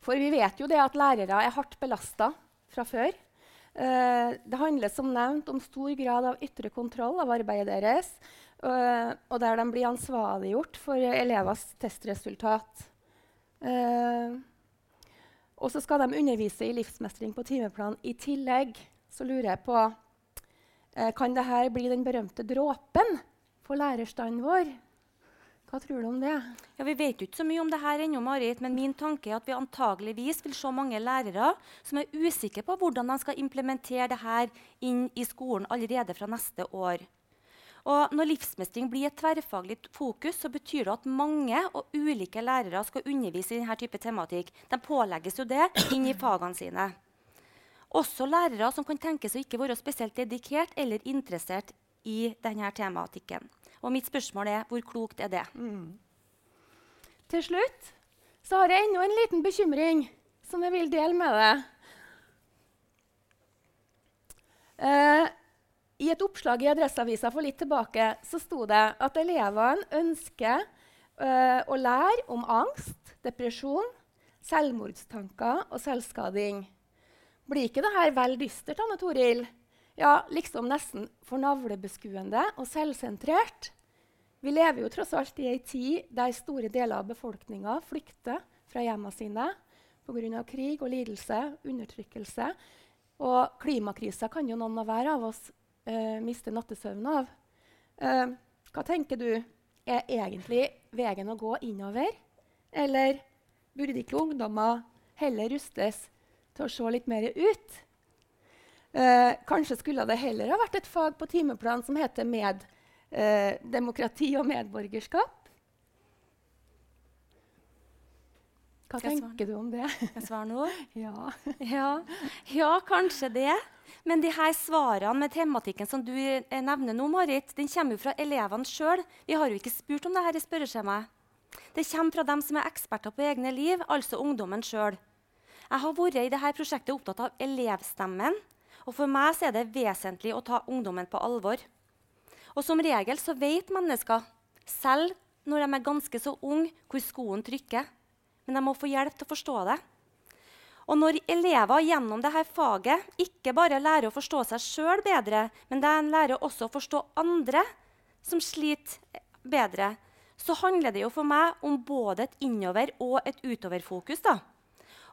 For vi vet jo det at lærere er hardt belasta fra før. Uh, det handler som nevnt om stor grad av ytre kontroll av arbeidet deres, uh, og der de blir ansvarliggjort for elevers testresultat. Uh, og så skal de undervise i livsmestring på timeplan i tillegg. Så lurer jeg på Kan dette bli den berømte dråpen for lærerstanden vår? Hva tror du om det? Ja, Vi vet jo ikke så mye om det her ennå, Marit, men min tanke er at vi antageligvis vil se mange lærere som er usikre på hvordan de skal implementere det her inn i skolen allerede fra neste år. Og når livsmestring blir et tverrfaglig fokus, så betyr det at mange og ulike lærere skal undervise i denne type tematikk. De pålegges jo det inn i fagene sine. Også lærere som kan tenkes å ikke være spesielt dedikert eller interessert i denne tematikken. Og mitt spørsmål er hvor klokt er det? Mm. Til slutt så har jeg enda en liten bekymring som jeg vil dele med deg. Eh, I et oppslag i Adresseavisa for litt tilbake så sto det at elevene ønsker eh, å lære om angst, depresjon, selvmordstanker og selvskading. Blir ikke dette vel dystert, Anne Toril? Ja, liksom nesten for navlebeskuende og selvsentrert. Vi lever jo tross alt i ei tid der store deler av befolkninga flykter fra hjemmene sine pga. krig og lidelse, undertrykkelse. Og klimakrisa kan jo noen av hver av oss eh, miste nattesøvnen av. Eh, hva tenker du? Er egentlig veien å gå innover? Eller burde ikke ungdommer heller rustes til å se litt mer ut? Eh, kanskje skulle det heller ha vært et fag på timeplan som heter med eh, demokrati og medborgerskap. Hva tenker du om det? Skal jeg svare nå? ja. Ja. ja, kanskje det. Men de her svarene med tematikken som du eh, nevner nå, Marit, den kommer jo fra elevene sjøl. Vi har jo ikke spurt om det her i spørreskjemaet. Det kommer fra dem som er eksperter på egne liv, altså ungdommen sjøl. Jeg har vært i dette prosjektet opptatt av elevstemmen. Og for meg er det vesentlig å ta ungdommen på alvor. Og som regel så vet mennesker, selv når de er ganske så unge, hvor skoen trykker. Men de må få hjelp til å forstå det. Og når elever gjennom dette faget ikke bare lærer å forstå seg sjøl bedre, men de lærer også å forstå andre som sliter bedre, så handler det jo for meg om både et innover- og et utoverfokus.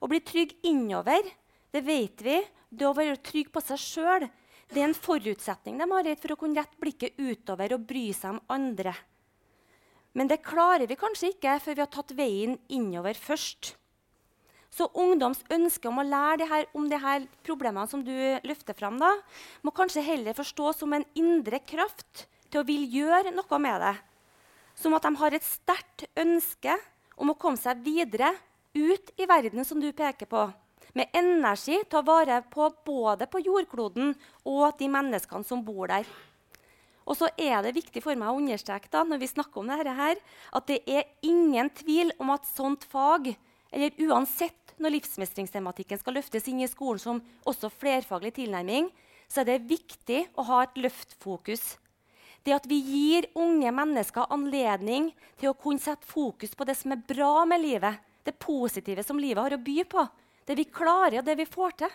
Å bli trygg innover, det vet vi. Det å være trygg på seg sjøl er en forutsetning de har for å kunne rette blikket utover og bry seg om andre. Men det klarer vi kanskje ikke før vi har tatt veien innover først. Så ungdoms ønske om å lære det her, om disse problemene som du løfter fram, da, må kanskje heller forstås som en indre kraft til å vil gjøre noe med det. Som at de har et sterkt ønske om å komme seg videre ut i verden, som du peker på med energi å vare på både på jordkloden og de menneskene som bor der. Og så er det viktig for meg å understreke da, når vi snakker om dette her, at det er ingen tvil om at sånt fag, eller uansett når livsmestringstematikken skal løftes inn i skolen som også flerfaglig tilnærming, så er det viktig å ha et løftfokus. Det at vi gir unge mennesker anledning til å kunne sette fokus på det som er bra med livet, det positive som livet har å by på, det vi klarer, og det vi får til.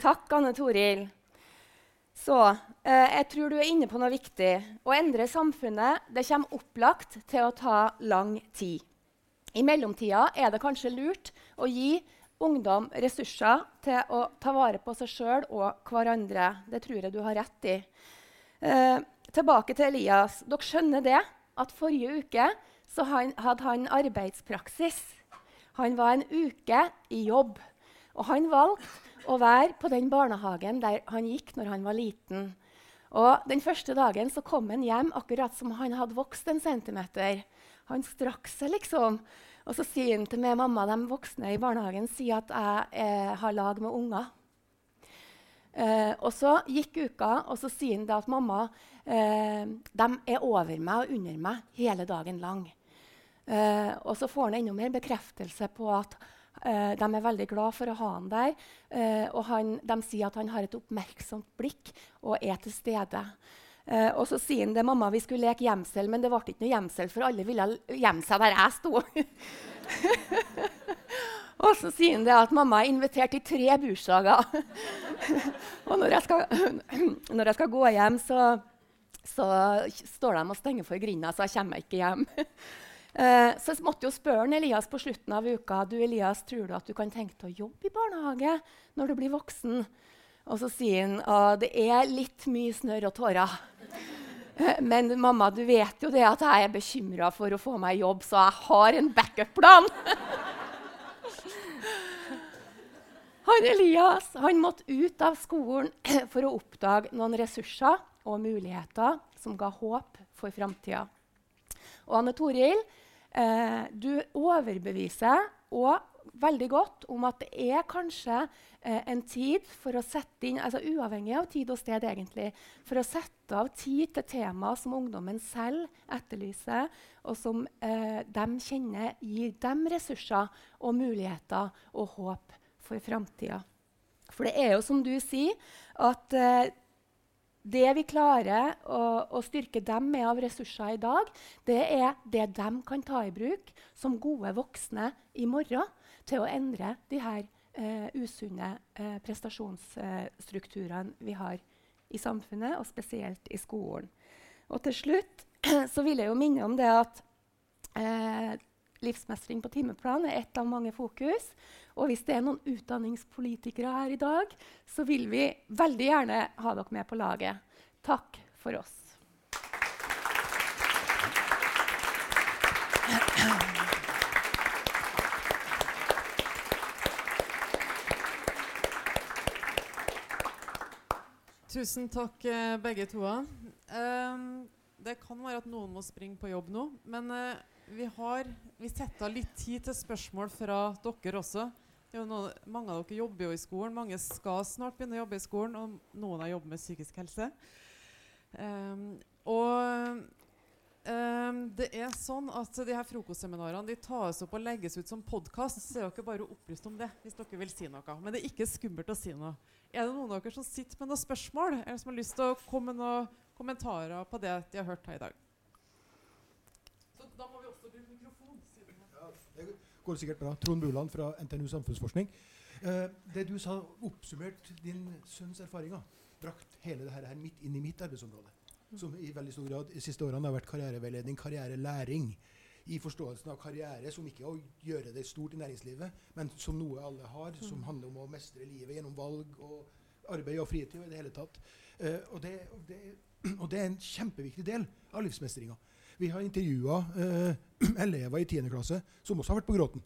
Takk, Anne Toril. Så eh, jeg tror du er inne på noe viktig. Å endre samfunnet det kommer opplagt til å ta lang tid. I mellomtida er det kanskje lurt å gi ungdom ressurser til å ta vare på seg sjøl og hverandre. Det tror jeg du har rett i. Eh, tilbake til Elias. Dere skjønner det at forrige uke hadde han arbeidspraksis. Han var en uke i jobb. Og han valgte å være på den barnehagen der han gikk når han var liten. Og Den første dagen så kom han hjem akkurat som han hadde vokst en centimeter. Han strakk seg, liksom. Og så sier han til meg mamma de voksne i barnehagen sier at jeg eh, har lag med unger. Eh, og så gikk uka, og så sier han at mamma eh, de er over meg og under meg hele dagen lang. Uh, og så får han enda mer bekreftelse på at uh, de er veldig glad for å ha han der. Uh, og han, de sier at han har et oppmerksomt blikk og er til stede. og så sier han det mamma, vi skulle leke gjemsel, men det ble ikke noe gjemsel, for alle ville gjemme seg der jeg sto. og så sier han det at mamma er invitert til tre bursdager. og når jeg, skal, når jeg, skal, gå hjem, så, så står de og stenger for grinda, så jeg kommer ikke hjem. Eh, så jeg måtte jo spørre Elias på slutten av uka du Elias, tror du at du kan tenke deg å jobbe i barnehage når du blir voksen. Og så sier han at det er litt mye snørr og tårer. Eh, men mamma, du vet jo det at jeg er bekymra for å få meg jobb, så jeg har en backup-plan. han Elias han måtte ut av skolen for å oppdage noen ressurser og muligheter som ga håp for framtida. Og Anne Toril, Eh, du overbeviser og veldig godt om at det er kanskje eh, en tid for å sette inn altså Uavhengig av tid og sted, egentlig. For å sette av tid til tema som ungdommen selv etterlyser, og som eh, de kjenner gir dem ressurser og muligheter og håp for framtida. For det er jo som du sier, at eh, det vi klarer å, å, styrke dem med av ressurser i dag, det er det de kan ta i bruk som gode voksne i morgen til å endre de her eh, usunne eh, prestasjonsstrukturene vi har i samfunnet, og spesielt i skolen. Og til slutt så vil jeg jo minne om det at eh, livsmestring på timeplan er ett av mange fokus. Og hvis det er noen utdanningspolitikere her i dag, så vil vi veldig gjerne ha dere med på laget. Takk for oss. Tusen takk, eh, begge to. Um, det kan være at noen må springe på jobb nå, men uh, vi har vi setter av litt tid til spørsmål fra dere også. Noen, mange av dere jobber jo i skolen, mange skal snart begynne å jobbe i skolen, og noen har jobbet med psykisk helse. Um, og um, det er sånn at de her frokostseminarene de tas opp og legges ut som podkast, så er dere bare opplyst om det hvis dere vil si noe. Men det er ikke skummelt å si noe. Er det noen av dere som sitter med noen spørsmål, eller som har lyst til å komme med noen kommentarer på det de har hørt her i dag? Så da må vi også bruke mikrofon. Ja, det går sikkert bra. Trond Buland fra NTNU Samfunnsforskning. Eh, det du sa, oppsummert din sønns erfaringer. Brakt hele dette her midt inn i mitt arbeidsområde. Som i veldig stor grad de siste årene har vært karriereveiledning, karrierelæring i forståelsen av karriere som ikke å gjøre det stort i næringslivet, men som noe alle har, som handler om å mestre livet gjennom valg og arbeid og fritid. og i det hele tatt. Eh, og, det, og, det, og, det, er en kjempeviktig del av livsmestringa. Vi har intervjua eh, elever i 10. klasse som også har vært på gråten.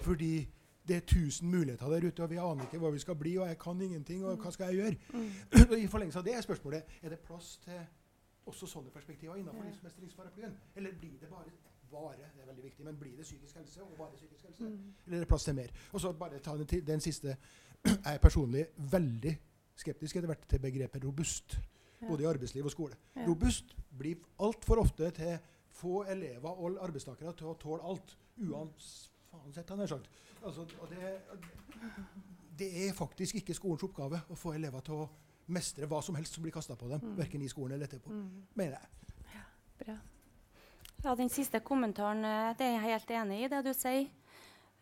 Fordi det er 1000 muligheter der ute, og vi aner ikke hva vi skal bli, og jeg kan ingenting, og hva skal jeg gjøre? Mm. I forlengelse av det er spørsmålet er det plass til også sånne perspektiver innenfor ja. livsmestringsparaplyen. Eller blir det bare vare, det er veldig viktig, men blir det psykisk helse og bare psykisk helse? Mm. Eller er det plass til mer? Og så bare ta den, den siste. Jeg er personlig veldig skeptisk etter hvert til begrepet robust. Ja. Både i arbeidsliv og skole. Ja. Robust blir altfor ofte til få elever og arbeidstakere til å tåle alt. Uansett, han har sagt. Altså, det, det, er faktisk ikke skolens oppgave å få elever til å mestre hva som helst som blir kasta på dem. Mm. Verken i skolen eller etterpå. Mm. Mener jeg. Ja, bra. Ja, Den siste kommentaren eh, det er jeg helt enig i, det du sier.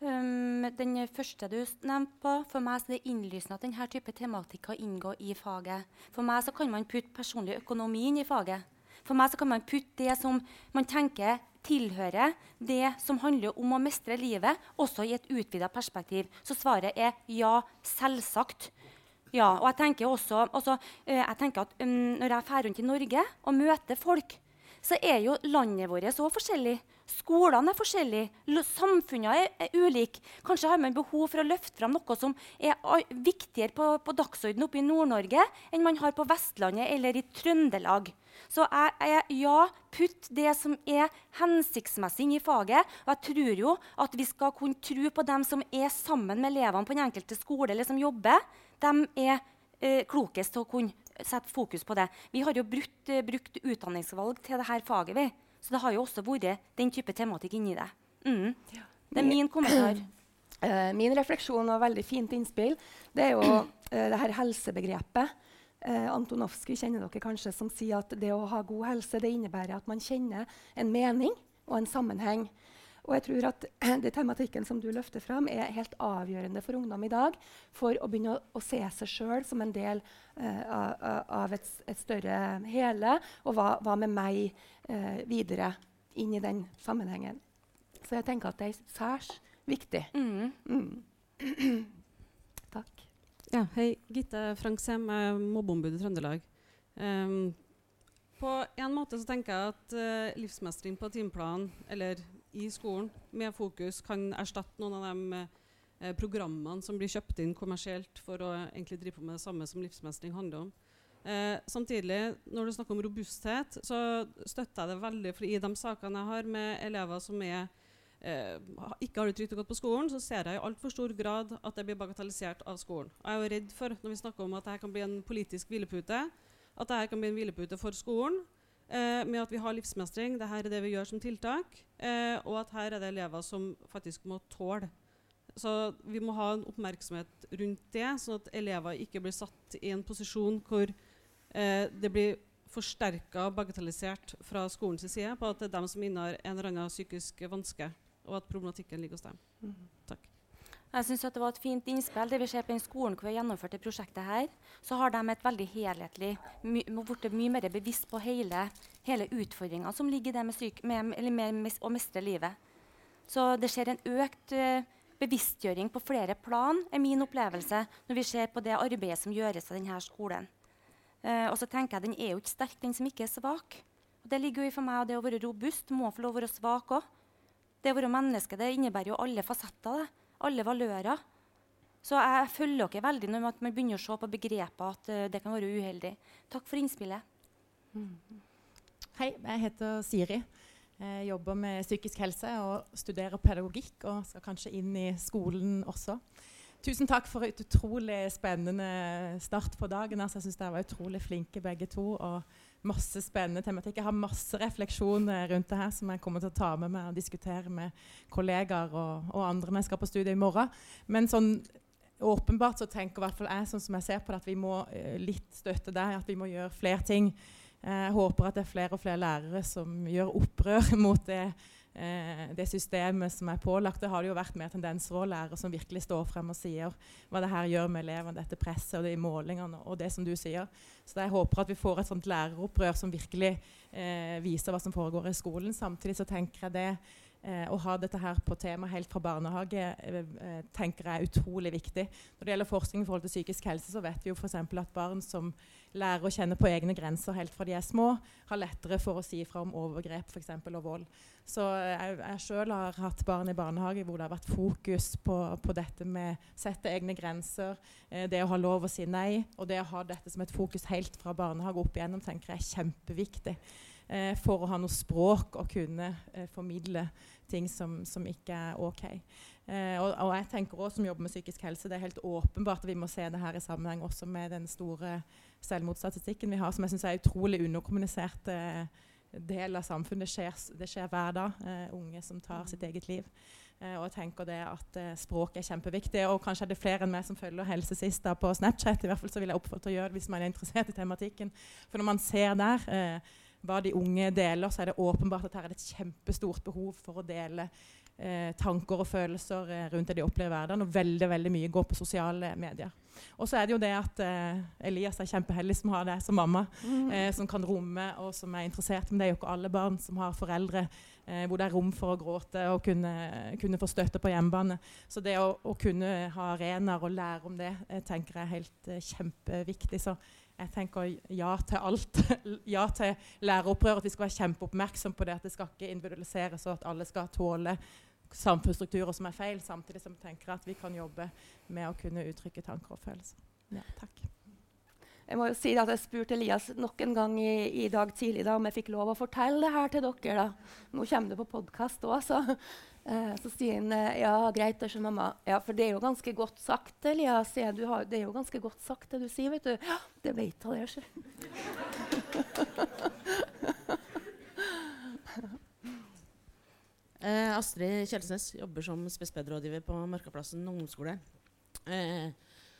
Um, den første du nevnte på, For meg så er det innlysende at denne type tematikk inngår inngå i faget. For meg så kan man putte personlig økonomi inn i faget. For meg så kan man putte det som man tenker tilhører det som handler om å mestre livet, også i et utvida perspektiv. Så svaret er ja, selvsagt. Ja, og jeg tenker også, også uh, jeg tenker at um, Når jeg drar rundt i Norge og møter folk så er jo landet vårt òg forskjellig. Skolene er forskjellige. Samfunnet er, er ulike. Kanskje har man behov for å løfte fram noe som er viktigere på, på dagsordenen oppe i Nord-Norge enn man har på Vestlandet eller i Trøndelag. Så jeg, jeg, ja, putt det som er hensiktsmessig inn i faget. Og jeg tror jo at vi skal kunne tro på dem som er sammen med elevene på den enkelte skole eller som jobber. De er eh, klokest til å kunne sette fokus på det. Vi har jo brukt, uh, brukt utdanningsvalg til dette faget. vi. Så det har jo også vært den type tematikk inni det. Mm. Det er min kommentar. Uh, min refleksjon og veldig fint innspill det er jo uh, det her helsebegrepet. Uh, Antonovskij kjenner dere kanskje som sier at det å ha god helse det innebærer at man kjenner en mening og en sammenheng. Og jeg tror at det tematikken som du løfter fram, er helt avgjørende for ungdom i dag for å begynne å, å se seg sjøl som en del eh, av, av et, et, større hele. Og hva, hva med meg eh, videre inn i den sammenhengen. Så jeg tenker at det er særs viktig. Mm. Mm. Takk. Ja, hei. Gitte Franksem, mobbeombud i Trøndelag. Um, på en måte så tenker jeg at uh, livsmestring på timeplan, eller i skolen med fokus kan erstatte noen av de uh, programmene som blir kjøpt inn kommersielt for å egentlig drive på med det samme som livsmestring handler om. Eh, samtidig, når du snakker om robusthet, så støtter jeg det veldig. For i de sakene jeg har med elever som er, eh, ikke har det trygt og godt på skolen, så ser jeg i altfor stor grad at det blir bagatellisert av skolen. Jeg er jo redd for, når vi snakker om at dette kan bli en politisk hvilepute, at dette kan bli en hvilepute for skolen, eh, med at vi har livsmestring. Dette er det vi gjør som tiltak. Eh, og at her er det elever som faktisk må tåle Så vi må ha en oppmerksomhet rundt det, sånn at elever ikke blir satt i en posisjon hvor eh, det blir forsterka og bagatellisert fra skolens side på at det er dem som innehar en eller annen psykisk vanske, og at problematikken ligger hos dem. Takk. Jeg synes Det var et fint innspill. Det vi ser på den skolen hvor vi har gjennomført det prosjektet her, så har de et veldig helhetlig my, blitt mye mer bevisst på hele, hele utfordringa som ligger i det med, syk, med, med, med, å mestre livet. Så det skjer en økt uh, bevisstgjøring på flere plan, er min opplevelse, når vi ser på det arbeidet som gjøres av denne skolen. Uh, og så tenker jeg Den er jo ikke sterk, den som ikke er svak. Og det ligger jo i for meg, og det å være robust må få lov å være svak òg. Det å være menneske det innebærer jo alle fasetter. det alle valører. Så jeg følger dere veldig når man begynner å se på begrepet at uh, det kan være uheldig. Takk for innspillet. Hei, jeg heter Siri. Jeg jobber med psykisk helse og studerer pedagogikk og skal kanskje inn i skolen også. Tusen takk for et utrolig spennende start på dagen. Altså, jeg synes Dere var utrolig flinke begge to. og masse spennende tematikk. Jeg har masse refleksjoner rundt det her som jeg kommer til å ta med meg og diskutere med kollegaer og, og andre når jeg skal på studiet i morgen. Men sånn åpenbart så tenker i hvert fall jeg sånn som jeg ser på det, at vi må uh, litt støtte deg, at vi må gjøre flere ting. Jeg håper at det er flere og flere lærere som gjør opprør mot det eh, det systemet som er pålagt. Det har det jo vært mer tendenser å lærere som virkelig står frem og sier hva det her gjør med elevene, dette presset og de målingene og det som du sier. Så jeg håper at vi får et sånt læreropprør som virkelig eh, viser hva som foregår i skolen. Samtidig så tenker jeg det Eh, å ha dette her på tema helt fra barnehage eh, eh, tenker jeg er utrolig viktig. Når det gjelder forskning i forhold til psykisk helse, så vet vi jo f.eks. at barn som lærer å kjenne på egne grenser helt fra de er små, har lettere for å si fra om overgrep for eksempel, og vold. Så jeg, jeg sjøl har hatt barn i barnehage hvor det har vært fokus på, på dette med sette egne grenser, eh, det å ha lov å si nei, og det å ha dette som et fokus helt fra barnehage opp igjennom, tenker jeg er kjempeviktig. Eh, for å ha noe språk å kunne eh, formidle ting som, som ikke er OK. Eh, og, og, jeg tenker også som jobber med psykisk helse, det er helt åpenbart at vi må se det her i sammenheng også med den store selvmordsstatistikken vi har, som jeg syns er utrolig underkommunisert eh, del av samfunnet. Det skjer, det skjer hver dag. Eh, unge som tar sitt eget liv. Eh, og jeg tenker det at eh, Språk er kjempeviktig. Og kanskje er det flere enn meg som følger Helse Sist på Snapchat. i hvert fall så vil jeg oppfordre til å gjøre det hvis man er interessert i tematikken. For når man ser der eh, hva de unge deler, så er det åpenbart at her er det et kjempestort behov for å dele eh, tanker og følelser eh, rundt det de opplever i hverdagen. Og veldig veldig mye går på sosiale medier. Og så er det jo det at eh, Elias er kjempeheldig som har det som mamma, mm. eh, som kan romme og som er interessert. Men det er jo ikke alle barn som har foreldre eh, hvor det er rom for å gråte og kunne, kunne få støtte på hjemmebane. Så det å, å kunne ha arenaer og lære om det, eh, tenker jeg er helt kjempeviktig. Så jeg tenker ja til alt. ja til læreropprør. At vi skal være kjempeoppmerksom på det. At det skal ikke individualiseres, og at alle skal tåle samfunnsstrukturer som er feil. Samtidig som vi tenker at vi kan jobbe med å kunne uttrykke tanker og følelser. Ja, takk. Jeg må jo si at jeg spurte Elias nok en gang i, i dag tidlig da, om jeg fikk lov å fortelle det her til dere. da. Nå kommer det på podkast òg, så Eh, så sier han eh, ja, greit, det skjønner mamma. Ja, for det er jo ganske godt sagt, Elias. Har, det er jo ganske godt sagt, det du sier, vet du. Ja, det vet hun, det. eh, Astrid Kjelsnes jobber som spespedrådgiver på Markaplassen ungdomsskole. Eh,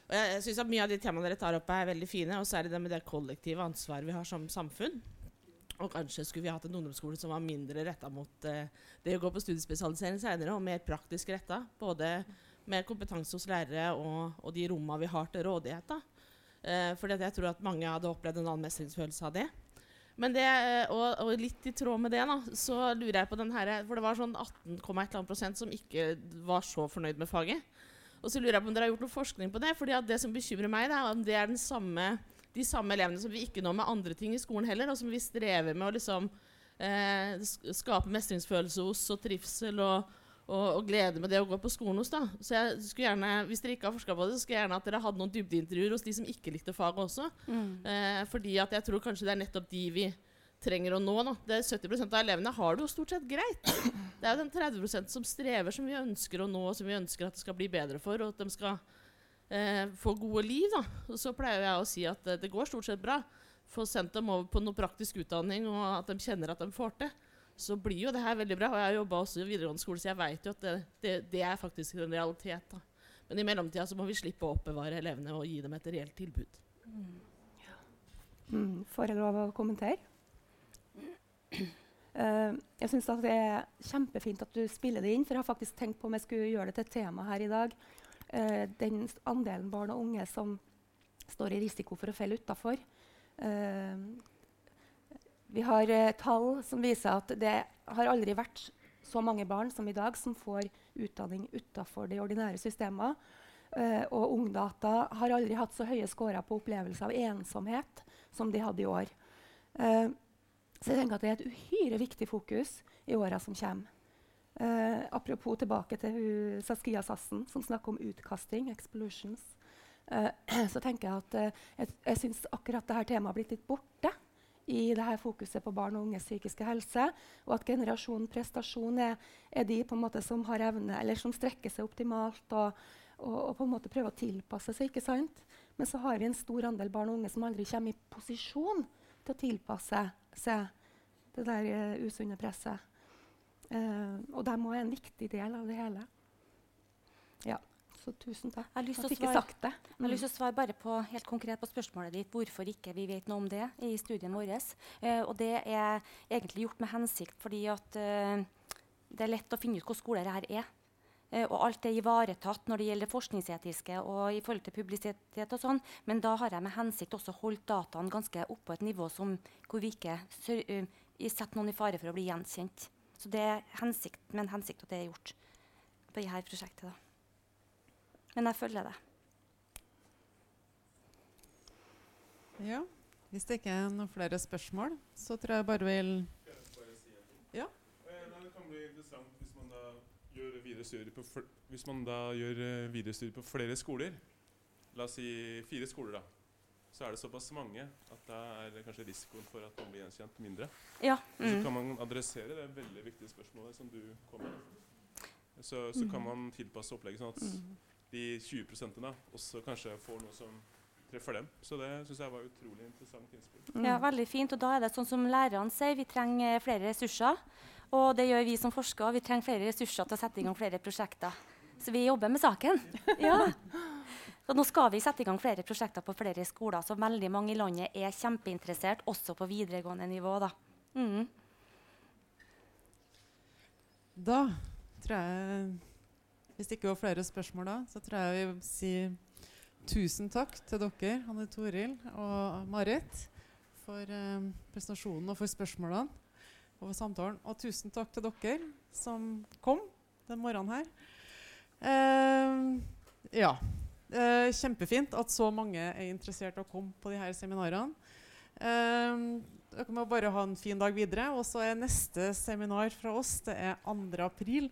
og jeg, jeg synes at Mye av de temaene dere tar opp, er veldig fine. Og særlig det med det kollektive ansvaret vi har som samfunn. Og kanskje skulle vi hatt en ungdomsskole som var mindre retta mot uh, det å gå på studiespesialisering senere, og mer praktisk retta. Både med kompetanse hos lærere og, og de rommene vi har til rådighet. da. Uh, fordi jeg tror at mange hadde opplevd en annen mestringsfølelse av det. Men det, uh, og, og, litt i tråd med det, da, så lurer jeg på den her For det var sånn 18,1 som ikke var så fornøyd med faget. Og så lurer jeg på om dere har gjort noe forskning på det. fordi det som bekymrer meg, da, om det er den samme de samme elevene som vi ikke når med andre ting i skolen heller, og som vi strever med å liksom, eh, skape mestringsfølelse hos og trivsel og, og, og, glede med det å gå på skolen hos. da. Så jeg skulle gjerne, Hvis dere ikke har forska på det, så skulle jeg gjerne at dere hadde noen dybdeintervjuer hos de som ikke likte faget også. Mm. Eh, fordi at jeg tror kanskje det er nettopp de vi trenger å nå. Da. Det er 70% av elevene har det jo stort sett greit. Det er jo den 30% som strever, som vi ønsker å nå, og som vi ønsker at det skal bli bedre for. og at de skal eh, få gode liv. Da. Så pleier jeg å si at eh, det går stort sett bra. Få sendt dem over på noe praktisk utdanning, og at de kjenner at de får til. så blir jo det her veldig bra. Og jeg har jobba også i videregående skole, så jeg veit jo at det, det, det, er faktisk en realitet. da. Men i mellomtida så må vi slippe å oppbevare elevene og gi dem et reelt tilbud. Mm, får jeg lov å kommentere? Uh, jeg syns det er kjempefint at du spiller det inn, for jeg har faktisk tenkt på om jeg skulle gjøre det til et tema her i dag. Uh, den andelen barn og unge som står i risiko for å falle utafor. Eh, vi har tall som viser at det har aldri vært så mange barn som i dag som får utdanning utafor de ordinære systemene. og Ungdata har aldri hatt så høye scorer på opplevelse av ensomhet som de hadde i år. Uh, så jeg tenker at det er et uhyre viktig fokus i åra som kommer. Uh, apropos tilbake til hun, Saskia Sassen, som snakker om utkasting, explosions. Uh, så tenker jeg at uh, jeg, jeg syns akkurat dette temaet har blitt litt borte i dette fokuset på barn og unges psykiske helse. Og at generasjonen prestasjon er, er de måte som har evne, eller som strekker seg optimalt og, og, og på en måte prøver å tilpasse seg. ikke sant? Men så har vi en stor andel barn og unge som aldri kommer i posisjon til å tilpasse seg det der uh, usunne presset. Uh, og de må være en viktig del av det hele. Ja, så tusen takk. Jeg har lyst til å svare, sagt det. Mm. Jeg har lyst til å svare bare på, helt konkret på spørsmålet ditt hvorfor ikke vi vet noe om det i studien vår. Uh, og det er egentlig gjort med hensikt fordi at det er lett å finne ut hvor skoler det her er. Uh, og alt er ivaretatt når det gjelder forskningsetiske og i forhold til publisitet. og sånn, Men da har jeg med hensikt også holdt dataene ganske oppå et nivå som, hvor vi ikke uh, setter noen i fare for å bli gjenkjent. Så det er hensikt, min hensikt at det er gjort på dette prosjektet. Da. Men jeg følger det. Ja. Hvis det ikke er noen flere spørsmål, så tror jeg bare vil Ja? Det kan bli interessant hvis man da gjør videre studier på, hvis man da gjør eh, videre studier på flere skoler. La oss si fire skoler, da så er det såpass mange at da er kanskje risikoen for at man blir gjenkjent, mindre. Ja. Mm. Så kan man adressere det veldig viktige spørsmålet som du kom med. Så, så kan mm. man tilpasse opplegget sånn at mm. de 20 da også kanskje får noe som treffer dem. Så det syns jeg var utrolig interessant innspill. Mm. Ja, veldig fint. Og da er det sånn som lærerne sier, vi trenger flere ressurser. Og det gjør vi som forskere. Vi trenger flere ressurser til å sette i gang flere prosjekter. Så vi jobber med saken. ja. Så nå skal vi sette i gang flere prosjekter på flere skoler, så veldig mange i landet er kjempeinteressert, også på videregående nivå. Da, mm. da tror jeg Hvis det ikke var flere spørsmål da, så tror jeg vi vil si tusen takk til dere, Anne Toril og Marit, for eh, presentasjonen og for spørsmålene og for samtalen. Og tusen takk til dere som kom den morgenen her. Eh, ja. Eh, kjempefint at så mange er interessert i å komme på disse seminarene. Eh, dere må bare ha en fin dag videre. Og så er neste seminar fra oss det er 2. april.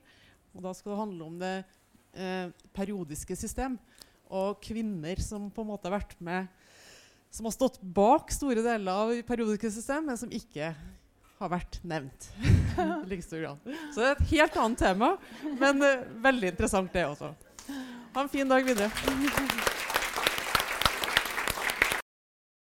Og da skal det handle om det eh, periodiske system og kvinner som på en måte har vært med som har stått bak store deler av periodiske system, men som ikke har vært nevnt. så det er et helt annet tema, men uh, veldig interessant, det også. Ha en fin dag videre.